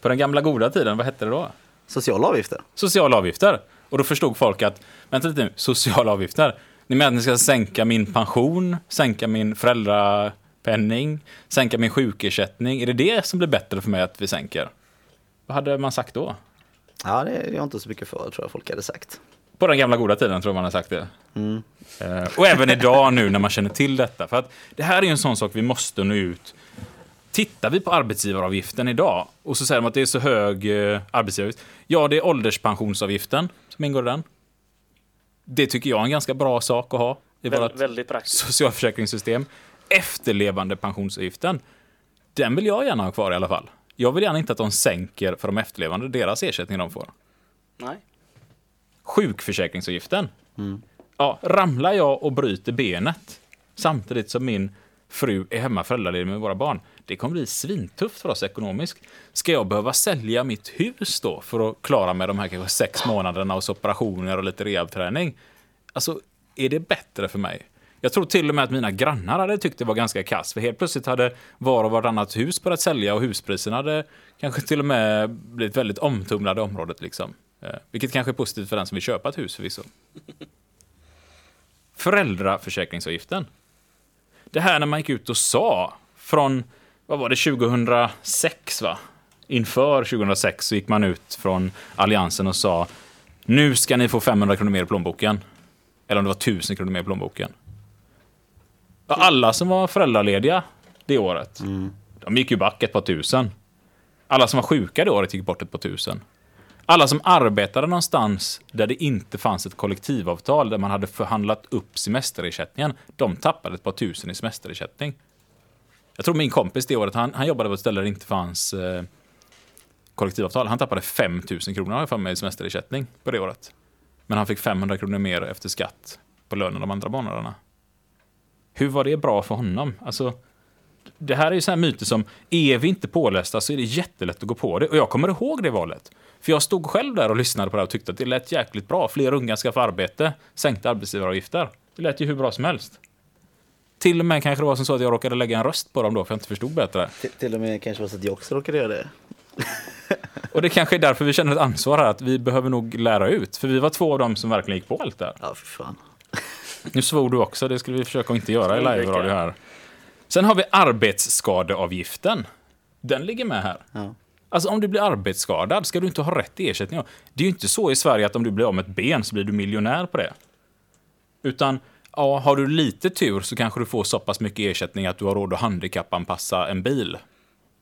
På den gamla goda tiden, vad hette det då? Sociala avgifter? Sociala avgifter. Och då förstod folk att, vänta lite nu, sociala avgifter. Ni menar att ni ska sänka min pension, sänka min föräldrapenning, sänka min sjukersättning? Är det det som blir bättre för mig att vi sänker? Vad hade man sagt då? Ja, det är jag inte så mycket för, tror jag folk hade sagt. På den gamla goda tiden tror jag man har sagt det. Eh, och även idag nu när man känner till detta. För att det här är en sån sak vi måste nå ut. Tittar vi på arbetsgivaravgiften idag och så säger de att det är så hög eh, arbetsgivaravgift. Ja, det är ålderspensionsavgiften som ingår i den. Det tycker jag är en ganska bra sak att ha i Väl, vårt väldigt praktiskt. socialförsäkringssystem. Efterlevande pensionsavgiften. Den vill jag gärna ha kvar i alla fall. Jag vill gärna inte att de sänker för de efterlevande deras ersättning de får. Nej. Sjukförsäkringsavgiften. Ja, ramlar jag och bryter benet samtidigt som min fru är hemma föräldraledig med våra barn. Det kommer bli svintufft för oss ekonomiskt. Ska jag behöva sälja mitt hus då för att klara mig de här kanske sex månaderna hos operationer och lite rehabträning? Alltså, är det bättre för mig? Jag tror till och med att mina grannar hade tyckt det var ganska kass. För helt plötsligt hade var och vartannat hus börjat sälja och huspriserna hade kanske till och med blivit väldigt omtumlade i området. Liksom. Eh, vilket kanske är positivt för den som vill köpa ett hus förvisso. [LAUGHS] Föräldraförsäkringsavgiften. Det här när man gick ut och sa från, vad var det, 2006 va? Inför 2006 så gick man ut från Alliansen och sa nu ska ni få 500 kronor mer i plånboken. Eller om det var 1000 kronor mer i plånboken. Alla som var föräldralediga det året, de gick ju back ett par tusen. Alla som var sjuka det året gick bort ett par tusen. Alla som arbetade någonstans där det inte fanns ett kollektivavtal där man hade förhandlat upp semesterersättningen, de tappade ett par tusen i semesterersättning. Jag tror min kompis det året, han, han jobbade på ett ställe där det inte fanns eh, kollektivavtal. Han tappade 5 000 kronor har jag för mig i semesterersättning på det året. Men han fick 500 kronor mer efter skatt på lönen de andra månaderna. Hur var det bra för honom? Alltså, det här är ju sådana myter som, är vi inte pålästa så är det jättelätt att gå på det. Och jag kommer ihåg det valet. För jag stod själv där och lyssnade på det och tyckte att det lät jäkligt bra. Fler unga ska få arbete, sänkta arbetsgivaravgifter. Det lät ju hur bra som helst. Till och med kanske det var som så att jag råkade lägga en röst på dem då, för jag inte förstod bättre. Till, till och med kanske var så att jag också råkade göra det. [LAUGHS] Och det kanske är därför vi känner ett ansvar här, att vi behöver nog lära ut. För vi var två av dem som verkligen gick på allt där. Ja, för fan. Nu svor du också, det skulle vi försöka att inte göra i live-radio här. Sen har vi arbetsskadeavgiften. Den ligger med här. Ja. Alltså om du blir arbetsskadad ska du inte ha rätt till ersättning. Det är ju inte så i Sverige att om du blir av med ett ben så blir du miljonär på det. Utan, ja, har du lite tur så kanske du får så pass mycket ersättning att du har råd att handikappanpassa en bil.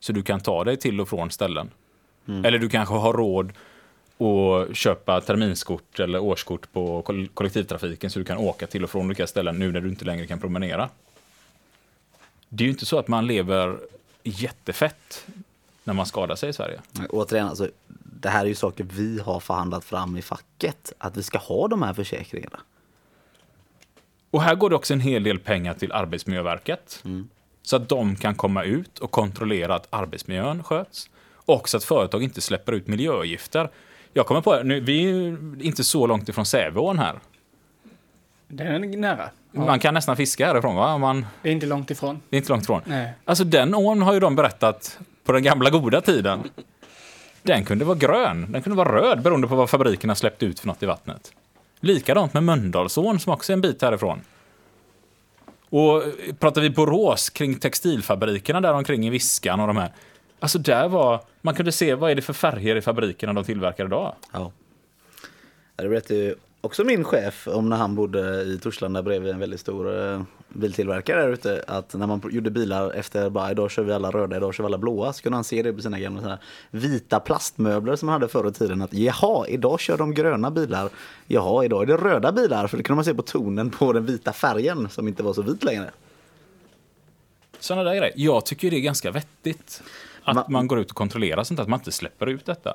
Så du kan ta dig till och från ställen. Eller du kanske har råd att köpa terminskort eller årskort på koll- kollektivtrafiken så du kan åka till och från olika ställen nu när du inte längre kan promenera. Det är ju inte så att man lever jättefett när man skadar sig i Sverige. Återigen, alltså, det här är ju saker vi har förhandlat fram i facket. Att vi ska ha de här försäkringarna. Och här går det också en hel del pengar till Arbetsmiljöverket. Så att de kan komma ut och kontrollera att arbetsmiljön sköts. Och så att företag inte släpper ut miljögifter. Jag kommer på, nu, vi är ju inte så långt ifrån Säveån här. Den är nära. Ja, Man kan nästan fiska härifrån va? Man, Det är inte långt ifrån. det är inte långt ifrån. Nej. Alltså den ån har ju de berättat på den gamla goda tiden. Den kunde vara grön, den kunde vara röd beroende på vad fabrikerna släppt ut för något i vattnet. Likadant med Mölndalsån som också är en bit härifrån. Och eh, pratar vi Borås kring textilfabrikerna där omkring i Viskan och de här. Alltså där var, man kunde se vad är det för färger i fabrikerna de tillverkar idag. Ja. Det berättade ju också min chef om när han bodde i Torslanda bredvid en väldigt stor eh, biltillverkare där ute. Att när man gjorde bilar efter bara idag kör vi alla röda, idag kör vi alla blåa. Så kunde han se det på sina gamla här vita plastmöbler som han hade förr i tiden. Att jaha, idag kör de gröna bilar. Jaha, idag är det röda bilar. För det kunde man se på tonen på den vita färgen som inte var så vit längre. Sådana där grejer. Jag tycker det är ganska vettigt. Att Ma- man går ut och kontrollerar sånt, att man inte släpper ut detta.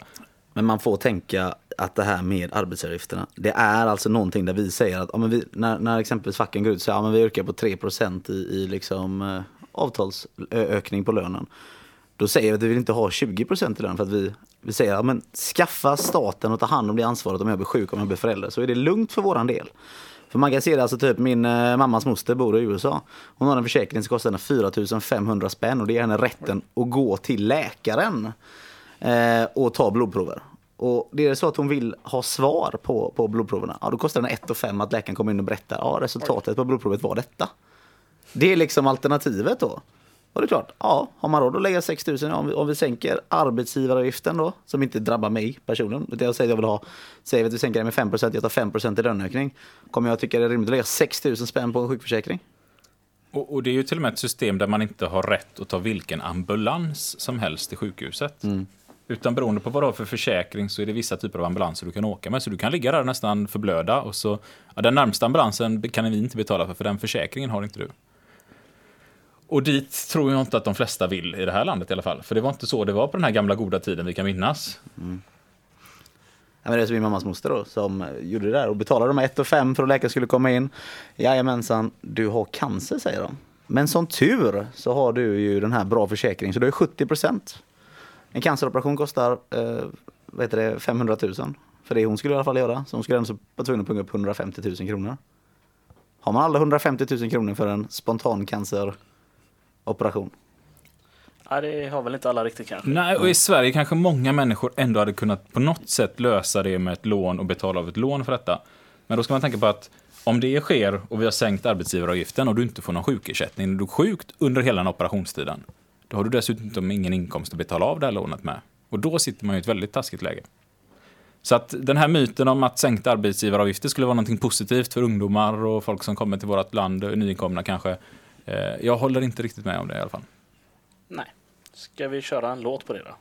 Men man får tänka att det här med arbetsgivaravgifterna, det är alltså någonting där vi säger att ja, men vi, när, när exempelvis facken går ut och säger att ja, vi yrkar på 3% i, i liksom, eh, avtalsökning på lönen. Då säger vi att vi vill inte ha 20% i lön för att vi, vi säger ja, men skaffa staten och ta hand om det ansvaret om jag blir sjuk, om jag blir förälder. Så är det lugnt för våran del. För man kan se det, alltså typ min eh, mammas moster bor i USA. Hon har en försäkring som kostar henne 4 500 spänn och det ger henne rätten att gå till läkaren eh, och ta blodprover. Och det är så att hon vill ha svar på, på blodproverna, ja, då kostar det 1 5 att läkaren kommer in och berättar ja, resultatet på blodprovet var detta. Det är liksom alternativet då. Och det är klart, ja, har man råd att lägga 6 000, ja, om vi, om vi sänker arbetsgivaravgiften då, som inte drabbar mig personligen, utan jag säger att jag vill ha, säger att vi sänker det med 5 jag tar 5% i löneökning, kommer jag tycka det är rimligt att lägga 6 000 spänn på en sjukförsäkring? Och, och det är ju till och med ett system där man inte har rätt att ta vilken ambulans som helst till sjukhuset. Utan beroende på vad du har för försäkring så är det vissa typer av ambulanser du kan åka med. Så du kan ligga där nästan förblöda och så, ja, den närmsta ambulansen kan vi inte betala för, för den försäkringen har inte du. Och dit tror jag inte att de flesta vill i det här landet i alla fall. För det var inte så det var på den här gamla goda tiden vi kan minnas. Mm. Ja, men det är min mammas moster då, som gjorde det där och betalade de 1 5 för att läkaren skulle komma in. Jajamensan, du har cancer säger de. Men som tur så har du ju den här bra försäkringen så du är 70 procent. En canceroperation kostar eh, vad heter det, 500 000. För det hon skulle i alla fall göra. Så hon skulle ändå vara tvungen att punga upp 150 000 kronor. Har man alla 150 000 kronor för en spontan canceroperation? Nej, det har väl inte alla riktigt kanske. Nej, och i Sverige kanske många människor ändå hade kunnat på något sätt lösa det med ett lån och betala av ett lån för detta. Men då ska man tänka på att om det sker och vi har sänkt arbetsgivaravgiften och du inte får någon sjukersättning, du är sjukt under hela den operationstiden, då har du dessutom ingen inkomst att betala av det här lånet med. Och då sitter man i ett väldigt taskigt läge. Så att den här myten om att sänkta arbetsgivaravgifter skulle vara någonting positivt för ungdomar och folk som kommer till vårt land, nyinkomna kanske, eh, jag håller inte riktigt med om det i alla fall. Nej. Ska vi köra en låt på det då?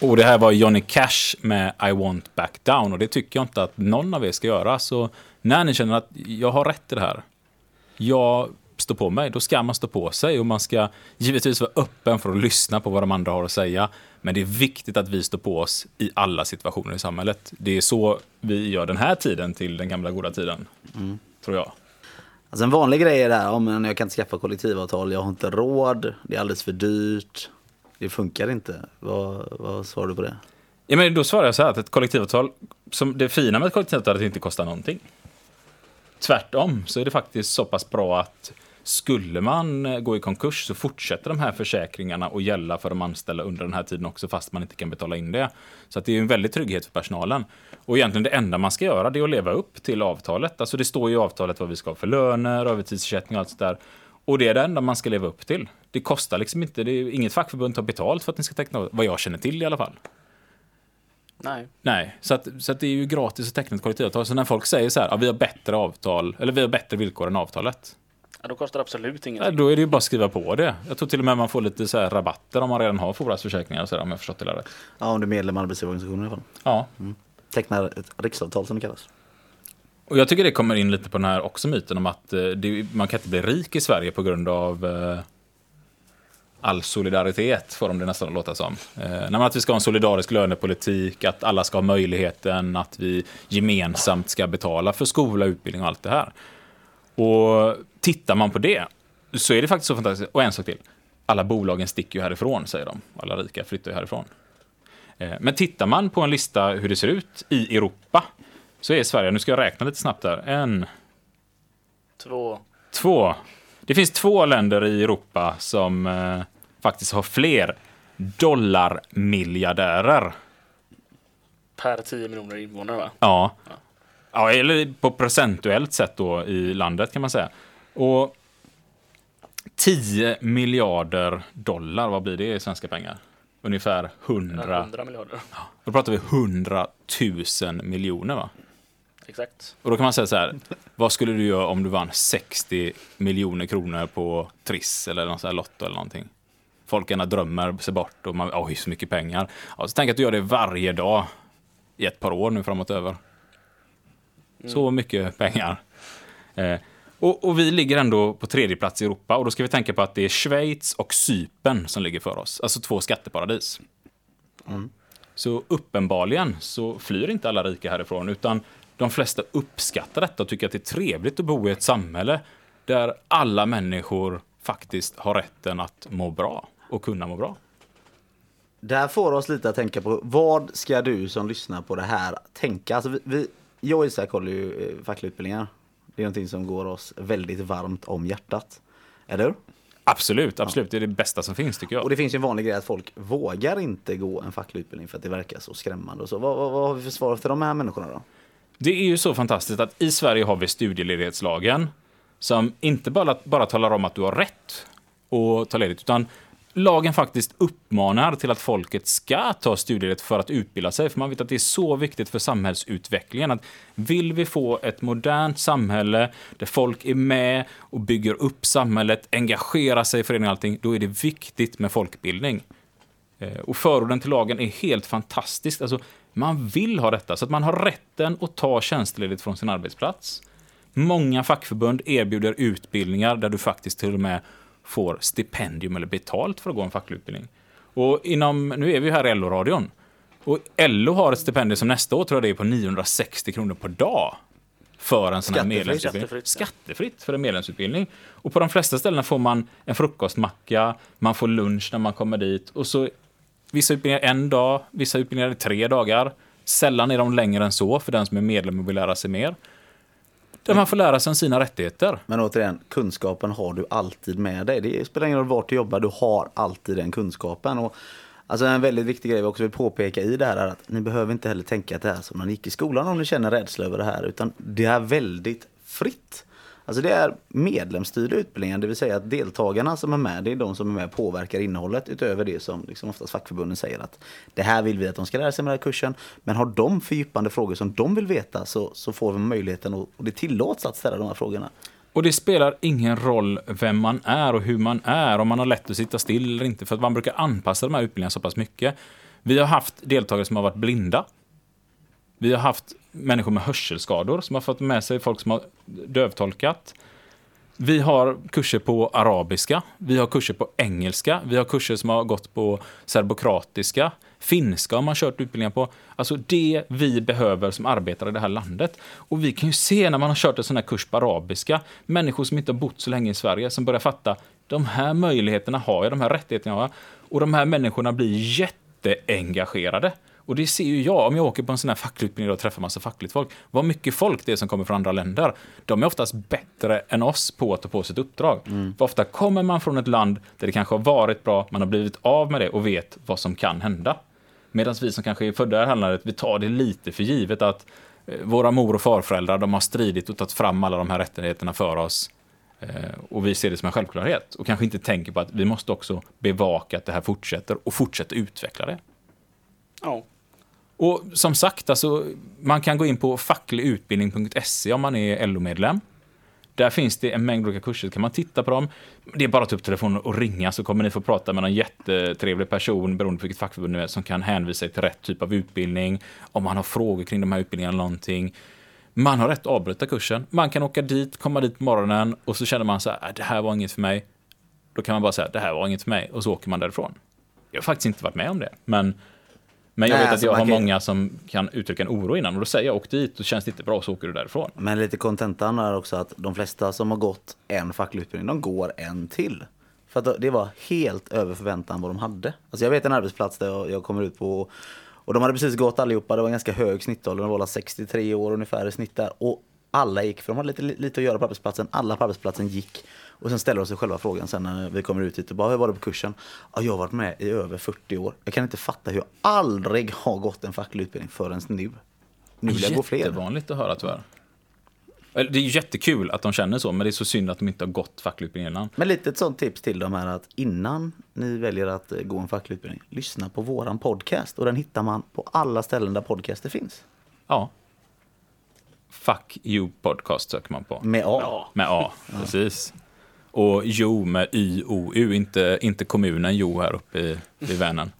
Och det här var Johnny Cash med I want back down och det tycker jag inte att någon av er ska göra. Så när ni känner att jag har rätt i det här, jag står på mig, då ska man stå på sig och man ska givetvis vara öppen för att lyssna på vad de andra har att säga. Men det är viktigt att vi står på oss i alla situationer i samhället. Det är så vi gör den här tiden till den gamla goda tiden, tror jag. Alltså en vanlig grej är det här, men jag kan inte skaffa kollektivavtal, jag har inte råd, det är alldeles för dyrt, det funkar inte. Vad, vad svarar du på det? Ja, men då svarar jag så här att ett kollektivavtal, som det fina med ett kollektivavtal är att det inte kostar någonting. Tvärtom så är det faktiskt så pass bra att skulle man eh, gå i konkurs så fortsätter de här försäkringarna att gälla för de anställda under den här tiden också fast man inte kan betala in det. Så att det är en väldig trygghet för personalen. Och egentligen det enda man ska göra det är att leva upp till avtalet. Alltså det står ju i avtalet vad vi ska ha för löner, övertidsersättning och allt sådär. Och det är det enda man ska leva upp till. Det kostar liksom inte, det är inget fackförbund tar betalt för att ni ska teckna, vad jag känner till i alla fall. Nej. Nej, så, att, så att det är ju gratis att teckna ett kollektivavtal. Så när folk säger så här, ja, vi har bättre avtal, eller vi har bättre villkor än avtalet. Ja, då kostar det absolut Ja, ingenting. då är det ju bara att skriva på det. Jag tror till och med man får lite så här rabatter om man redan har försäkringar, så här, om jag förstått det rätt. Ja, om du är medlem i arbetsgivarorganisationen i alla fall. Ja, Tecknar ett riksavtal som det kallas. och jag tycker det kommer in lite på den här också myten om att eh, det, man kan inte bli rik i Sverige på grund av eh, all solidaritet, får de det nästan att låta som. Eh, att vi ska ha en solidarisk lönepolitik, att alla ska ha möjligheten, att vi gemensamt ska betala för skola, utbildning och allt det här. Och tittar man på det så är det faktiskt så fantastiskt. Och en sak till. Alla bolagen sticker ju härifrån, säger de. Alla rika flyttar ju härifrån. Eh, Men tittar man på en lista hur det ser ut i Europa så är Sverige, nu ska jag räkna lite snabbt där, en, Två. två. Det finns två länder i Europa som eh, faktiskt har fler dollarmiljardärer. Per 10 miljoner invånare va? Ja. ja, eller på procentuellt sätt då i landet kan man säga. Och 10 miljarder dollar, vad blir det i svenska pengar? Ungefär 100. 100 miljarder. Då pratar vi 100 000 miljoner va? Exakt. Och då kan man säga så här, vad skulle du göra om du vann 60 miljoner kronor på Triss eller någon sån här Lotto eller någonting? Folk gärna drömmer sig bort och man, oj så mycket pengar. Ja, så tänk att du gör det varje dag i ett par år nu framåt över. Så mycket pengar. Eh, och, och vi ligger ändå på tredje plats i Europa och då ska vi tänka på att det är Schweiz och Cypern som ligger för oss. Alltså två skatteparadis. Så uppenbarligen så flyr inte alla rika härifrån, utan de flesta uppskattar detta och tycker att det är trevligt att bo i ett samhälle där alla människor faktiskt har rätten att må bra och kunna må bra. Det här får oss lite att tänka på, vad ska du som lyssnar på det här tänka? Alltså vi, vi, jag och Isak håller ju eh, fackliga utbildningar. Det är någonting som går oss väldigt varmt om hjärtat. Eller? Absolut, absolut. Det är det bästa som finns tycker Och jag. det finns ju en vanlig grej att folk vågar inte gå en facklig utbildning för att det verkar så skrämmande och så. Vad, vad, vad har vi för svar för de här människorna då? Det är ju så fantastiskt att i Sverige har vi studieledighetslagen som inte bara, bara talar om att du har rätt att ta ledigt, utan lagen faktiskt uppmanar till att folket ska ta studieledigt för att utbilda sig. För man vet att det är så viktigt för samhällsutvecklingen. Att vill vi få ett modernt samhälle där folk är med och bygger upp samhället, engagerar sig i föreningar och allting, då är det viktigt med folkbildning. Eh, och förorden till lagen är helt fantastiskt. Alltså, man vill ha detta, så att man har rätten att ta tjänstledigt från sin arbetsplats. Många fackförbund erbjuder utbildningar där du faktiskt till och med får stipendium eller betalt för att gå en facklig utbildning. Och inom, nu är vi här i LO-radion. Och LO har ett stipendium som nästa år tror jag det är på 960 kronor per dag. För en sån här medlemsutbildning. Skattefritt. Skattefritt för en medlemsutbildning. Och på de flesta ställen får man en frukostmacka, man får lunch när man kommer dit. Och så vissa utbildningar en dag, vissa utbildningar är tre dagar. Sällan är de längre än så för den som är medlem och vill lära sig mer. Där man får lära sig om sina rättigheter. Men återigen, kunskapen har du alltid med dig. Det spelar ingen roll vart du jobbar, du har alltid den kunskapen. Och, alltså en väldigt viktig grej vi också vill påpeka i det här är att ni behöver inte heller tänka att det är som när ni gick i skolan om ni känner rädsla över det här. Utan det är väldigt fritt. Alltså det är medlemsstyrda utbildningar, det vill säga att deltagarna som är med, det är de som är med och påverkar innehållet utöver det som liksom oftast fackförbunden säger att det här vill vi att de ska lära sig med den här kursen. Men har de fördjupande frågor som de vill veta så, så får vi möjligheten och, och det tillåts att ställa de här frågorna. Och det spelar ingen roll vem man är och hur man är, om man har lätt att sitta still eller inte, för att man brukar anpassa de här utbildningarna så pass mycket. Vi har haft deltagare som har varit blinda. Vi har haft människor med hörselskador som har fått med sig folk som har dövtolkat. Vi har kurser på arabiska, vi har kurser på engelska, vi har kurser som har gått på serbokratiska, finska har man kört utbildningar på. Alltså det vi behöver som arbetare i det här landet. Och vi kan ju se när man har kört en sån här kurs på arabiska, människor som inte har bott så länge i Sverige som börjar fatta, de här möjligheterna har jag, de här rättigheterna har jag. Och de här människorna blir jätteengagerade. Och det ser ju jag, om jag åker på en sån här facklig utbildning och träffar massa fackligt folk, vad mycket folk det är som kommer från andra länder. De är oftast bättre än oss på att ta på sig ett uppdrag. För ofta kommer man från ett land där det kanske har varit bra, man har blivit av med det och vet vad som kan hända. Medan vi som kanske är födda i det här landet, vi tar det lite för givet att eh, våra mor och farföräldrar, de har stridit och tagit fram alla de här rättigheterna för oss. Eh, Och vi ser det som en självklarhet. Och kanske inte tänker på att vi måste också bevaka att det här fortsätter och fortsätta utveckla det. Ja. Och som sagt, alltså, man kan gå in på fackligutbildning.se om man är LO-medlem. Där finns det en mängd olika kurser, kan man titta på dem. Det är bara att ta upp telefonen och ringa så kommer ni få prata med någon jättetrevlig person, beroende på vilket fackförbund ni är, som kan hänvisa er till rätt typ av utbildning. Om man har frågor kring de här utbildningarna eller någonting. Man har rätt att avbryta kursen. Man kan åka dit, komma dit på morgonen och så känner man så här, äh, det här var inget för mig. Då kan man bara säga, det här var inget för mig och så åker man därifrån. Jag har faktiskt inte varit med om det, men men jag Nej, vet att alltså jag har kan- många som kan uttrycka en oro innan och då säger jag åk dit och känns det inte bra så åker du därifrån. Men lite kontentan är också att de flesta som har gått en facklig utbildning, de går en till. För att det var helt över förväntan vad de hade. Alltså jag vet en arbetsplats där jag, kommer ut på och de hade precis gått allihopa, det var en ganska hög snittålder, de var alla 63 år ungefär i snitt där. Och alla gick, för de hade lite, lite att göra på arbetsplatsen, alla på arbetsplatsen gick. Och sen ställer de sig själva frågan sen när vi kommer ut hit och bara, hur var det på kursen? Ja, jag har varit med i över 40 år. Jag kan inte fatta hur jag aldrig har gått en facklig utbildning förrän nu. Nu vill jag gå fler. Jättevanligt att höra tyvärr. Det är jättekul att de känner så, men det är så synd att de inte har gått facklig utbildning innan. Men lite ett sånt tips till dem är att innan ni väljer att eh, gå en facklig utbildning, lyssna på våran podcast. Och den hittar man på alla ställen där podcaster finns. Ja. Fuck you podcast söker man på. Med A. Ja. Med A, precis. Och Jo med Y-O-U, inte, inte kommunen Jo här uppe i, i Vänern.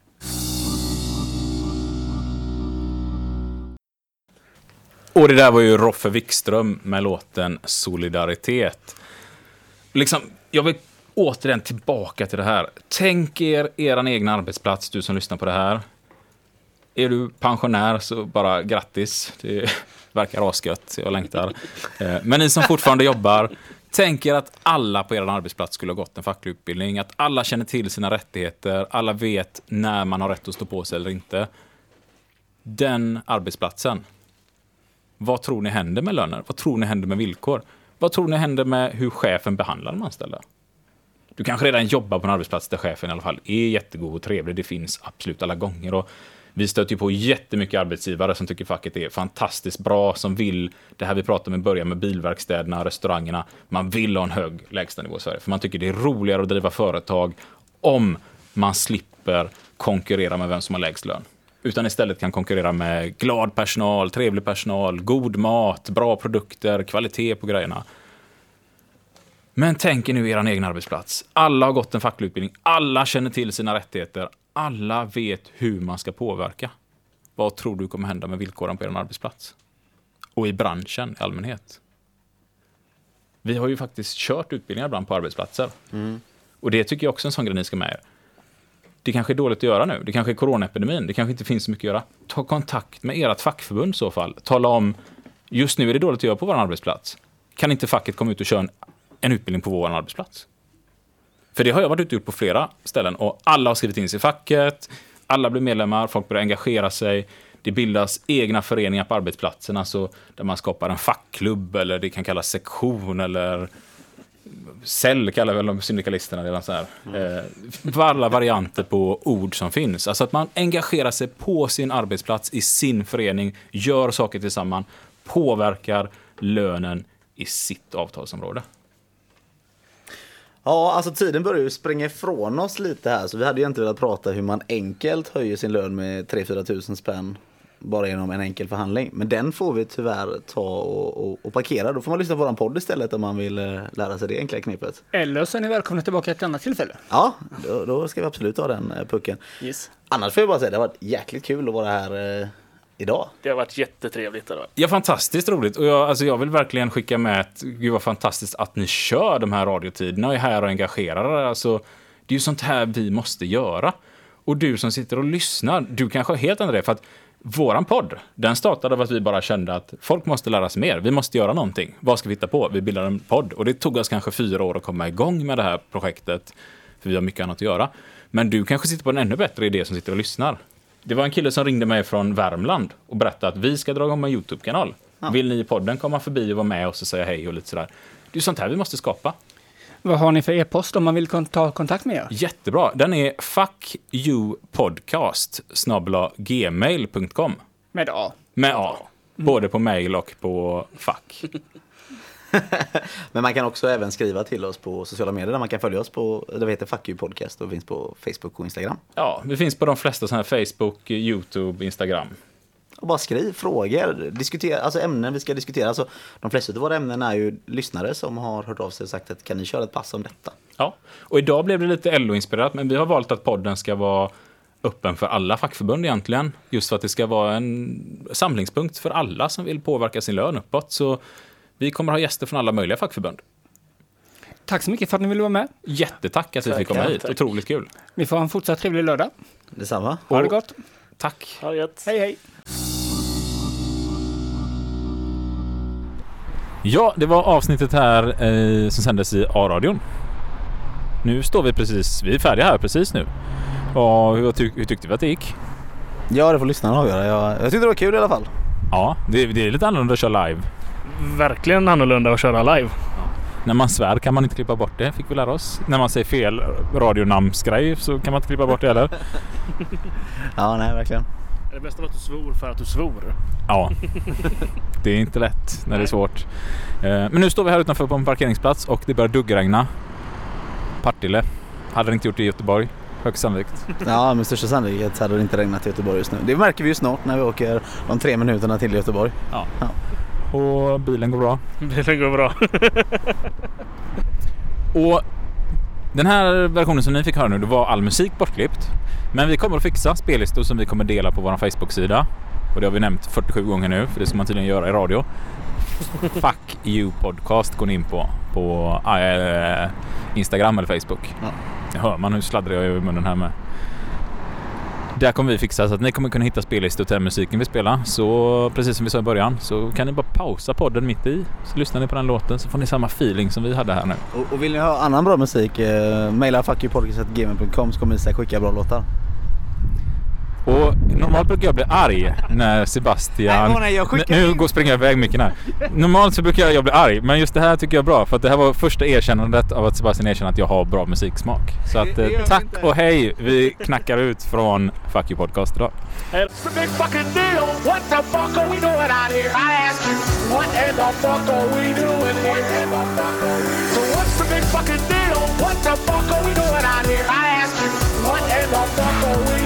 Och det där var ju Roffe Wikström med låten Solidaritet. Liksom, jag vill återigen tillbaka till det här. Tänk er er egen arbetsplats, du som lyssnar på det här. Är du pensionär så bara grattis. Det verkar asgött, jag längtar. Eh, men ni som fortfarande jobbar, tänk er att alla på er arbetsplats skulle ha gått en facklig utbildning. Att alla känner till sina rättigheter, alla vet när man har rätt att stå på sig eller inte. Den arbetsplatsen, vad tror ni händer med löner? Vad tror ni händer med villkor? Vad tror ni händer med hur chefen behandlar de anställda? Du kanske redan jobbar på en arbetsplats där chefen i alla fall är jättegod och trevlig. Det finns absolut alla gånger. Och vi stöter ju på jättemycket arbetsgivare som tycker facket är fantastiskt bra, som vill, det här vi pratade om i början med bilverkstäderna, restaurangerna, man vill ha en hög lägstanivå i Sverige. För man tycker det är roligare att driva företag om man slipper konkurrera med vem som har lägst lön. Utan istället kan konkurrera med glad personal, trevlig personal, god mat, bra produkter, kvalitet på grejerna. Men tänk er nu er egen arbetsplats. Alla har gått en facklig utbildning. Alla känner till sina rättigheter. Alla vet hur man ska påverka. Vad tror du kommer hända med villkoren på er arbetsplats? Och i branschen i allmänhet? Vi har ju faktiskt kört utbildningar ibland på arbetsplatser. Och det tycker jag också är en sån grej ni ska med er. Det kanske är dåligt att göra nu. Det kanske är coronaepidemin. Det kanske inte finns så mycket att göra. Ta kontakt med ert fackförbund i så fall. Tala om, just nu är det dåligt att göra på vår arbetsplats. Kan inte facket komma ut och köra en, en utbildning på vår arbetsplats? För det har jag varit ute och gjort på flera ställen och alla har skrivit in sig i facket. Alla blir medlemmar, folk börjar engagera sig. Det bildas egna föreningar på arbetsplatserna alltså där man skapar en fackklubb eller det kan kallas sektion eller cell kallar väl de syndikalisterna redan så här. Eh, alla varianter på ord som finns. Alltså att man engagerar sig på sin arbetsplats, i sin förening, gör saker tillsammans, påverkar lönen i sitt avtalsområde. Ja, alltså tiden börjar ju springa ifrån oss lite här. Så vi hade ju inte velat prata hur man enkelt höjer sin lön med 3-4 tusen spänn. Bara genom en enkel förhandling. Men den får vi tyvärr ta och, och, och parkera. Då får man lyssna på vår podd istället om man vill eh, lära sig det enkla knepet. Eller så är ni välkomna tillbaka ett annat tillfälle. Ja, då, då ska vi absolut ha den eh, pucken. Yes. Annars får jag bara säga, det har varit jäkligt kul att vara här eh, idag. Det har varit jättetrevligt. Det varit. Ja, fantastiskt roligt. Och jag, alltså jag vill verkligen skicka med att gud vad fantastiskt att ni kör de här radiotiderna och är här och engagerar er. Alltså, det är ju sånt här vi måste göra. Och du som sitter och lyssnar, du kanske har helt andra det. För att våran podd, den startade av att vi bara kände att folk måste lära sig mer. Vi måste göra någonting. Vad ska vi hitta på? Vi bildar en podd. Och det tog oss kanske fyra år att komma igång med det här projektet. För vi har mycket annat att göra. Men du kanske sitter på en ännu bättre idé som sitter och lyssnar. Det var en kille som ringde mig från Värmland och berättade att vi ska dra igång en YouTube-kanal. Vill ni i podden komma förbi och vara med oss och säga hej och lite sådär. Det är sånt här vi måste skapa. Vad har ni för e-post om man vill kon- ta kontakt med er? Jättebra. Den är fuckyoupodcast gmail.com Med A. med A. Både på mail och på fack. [LAUGHS] [LAUGHS] Men man kan också även skriva till oss på sociala medier där man kan följa oss på, det heter Fuck You Podcast och finns på Facebook och Instagram. Ja, vi finns på de flesta sådana här Facebook, YouTube, Instagram. Och bara skriv frågor, diskutera, alltså ämnen vi ska diskutera. Alltså, de flesta av våra ämnen är ju lyssnare som har hört av sig och sagt att kan ni köra ett pass om detta? Ja, och idag blev det lite LO-inspirerat, men vi har valt att podden ska vara öppen för alla fackförbund egentligen. Just för att det ska vara en samlingspunkt för alla som vill påverka sin lön uppåt. Så vi kommer ha gäster från alla möjliga fackförbund. Tack så mycket för att ni ville vara med. Jättetack att vi fick komma hit. Otroligt kul. Vi får ha en fortsatt trevlig lördag. Detsamma. Ha det gott. Tack. Ha det gött. Hej hej. Ja, det var avsnittet här eh, som sändes i A-radion. Nu står vi precis, vi är färdiga här precis nu. Och hur, tyck, hur tyckte vi att det gick? Ja, det får lyssnarna avgöra. Jag, jag tyckte det var kul i alla fall. Ja, det, det är lite annorlunda att köra live. Verkligen annorlunda att köra live. När man svär kan man inte klippa bort det, fick vi lära oss. När man säger fel radionamnsgrej så kan man inte klippa bort det heller. [LAUGHS] Ja, nej, verkligen. Det bästa var att du svor för att du svor. Ja, det är inte lätt när det är svårt. Eh, Men nu står vi här utanför på en parkeringsplats och det börjar duggregna. Partille. Hade det inte gjort det i Göteborg. Högst sannolikt. Ja, med största sannolikhet hade det inte regnat i Göteborg just nu. Det märker vi ju snart när vi åker de tre minuterna till Göteborg. Och bilen går bra. [LAUGHS] Bilen går bra. [LAUGHS] Och den här versionen som ni fick höra nu, det var all musik bortklippt. Men vi kommer att fixa spellistor som vi kommer dela på vår Facebook-sida. Och det har vi nämnt 47 gånger nu, för det ska man tydligen göra i radio. [LAUGHS] Fuck you podcast går ni in på, på äh, Instagram eller Facebook. Ja. Det hör man hur sladdrar jag i munnen här med. Där kommer vi fixa så att ni kommer kunna hitta spellistor till den musiken vi spelar. Så precis som vi sa i början så kan ni bara pausa podden mitt i. Så lyssnar ni på den låten så får ni samma feeling som vi hade här nu. Och, och vill ni ha annan bra musik, eh, mejla fuckyoupodcast.gmail.com så kommer Isak skicka bra låtar. Och normalt brukar jag bli arg när Sebastian... Nej, jag skickar nu går springer jag iväg mycket här. Normalt så brukar jag bli arg, men just det här tycker jag är bra. För att det här var första erkännandet av att Sebastian erkänner att jag har bra musiksmak. Så att Det- det eh, tack och hej! Vi knackar ut från Fuck You Podcast idag. It's a big fucking deal. What the fuck are we doing out here? I ask you, what in the fuck are we doing here? So what's the big fucking deal? What the fuck are we doing out here? I ask you, what in the fuck are we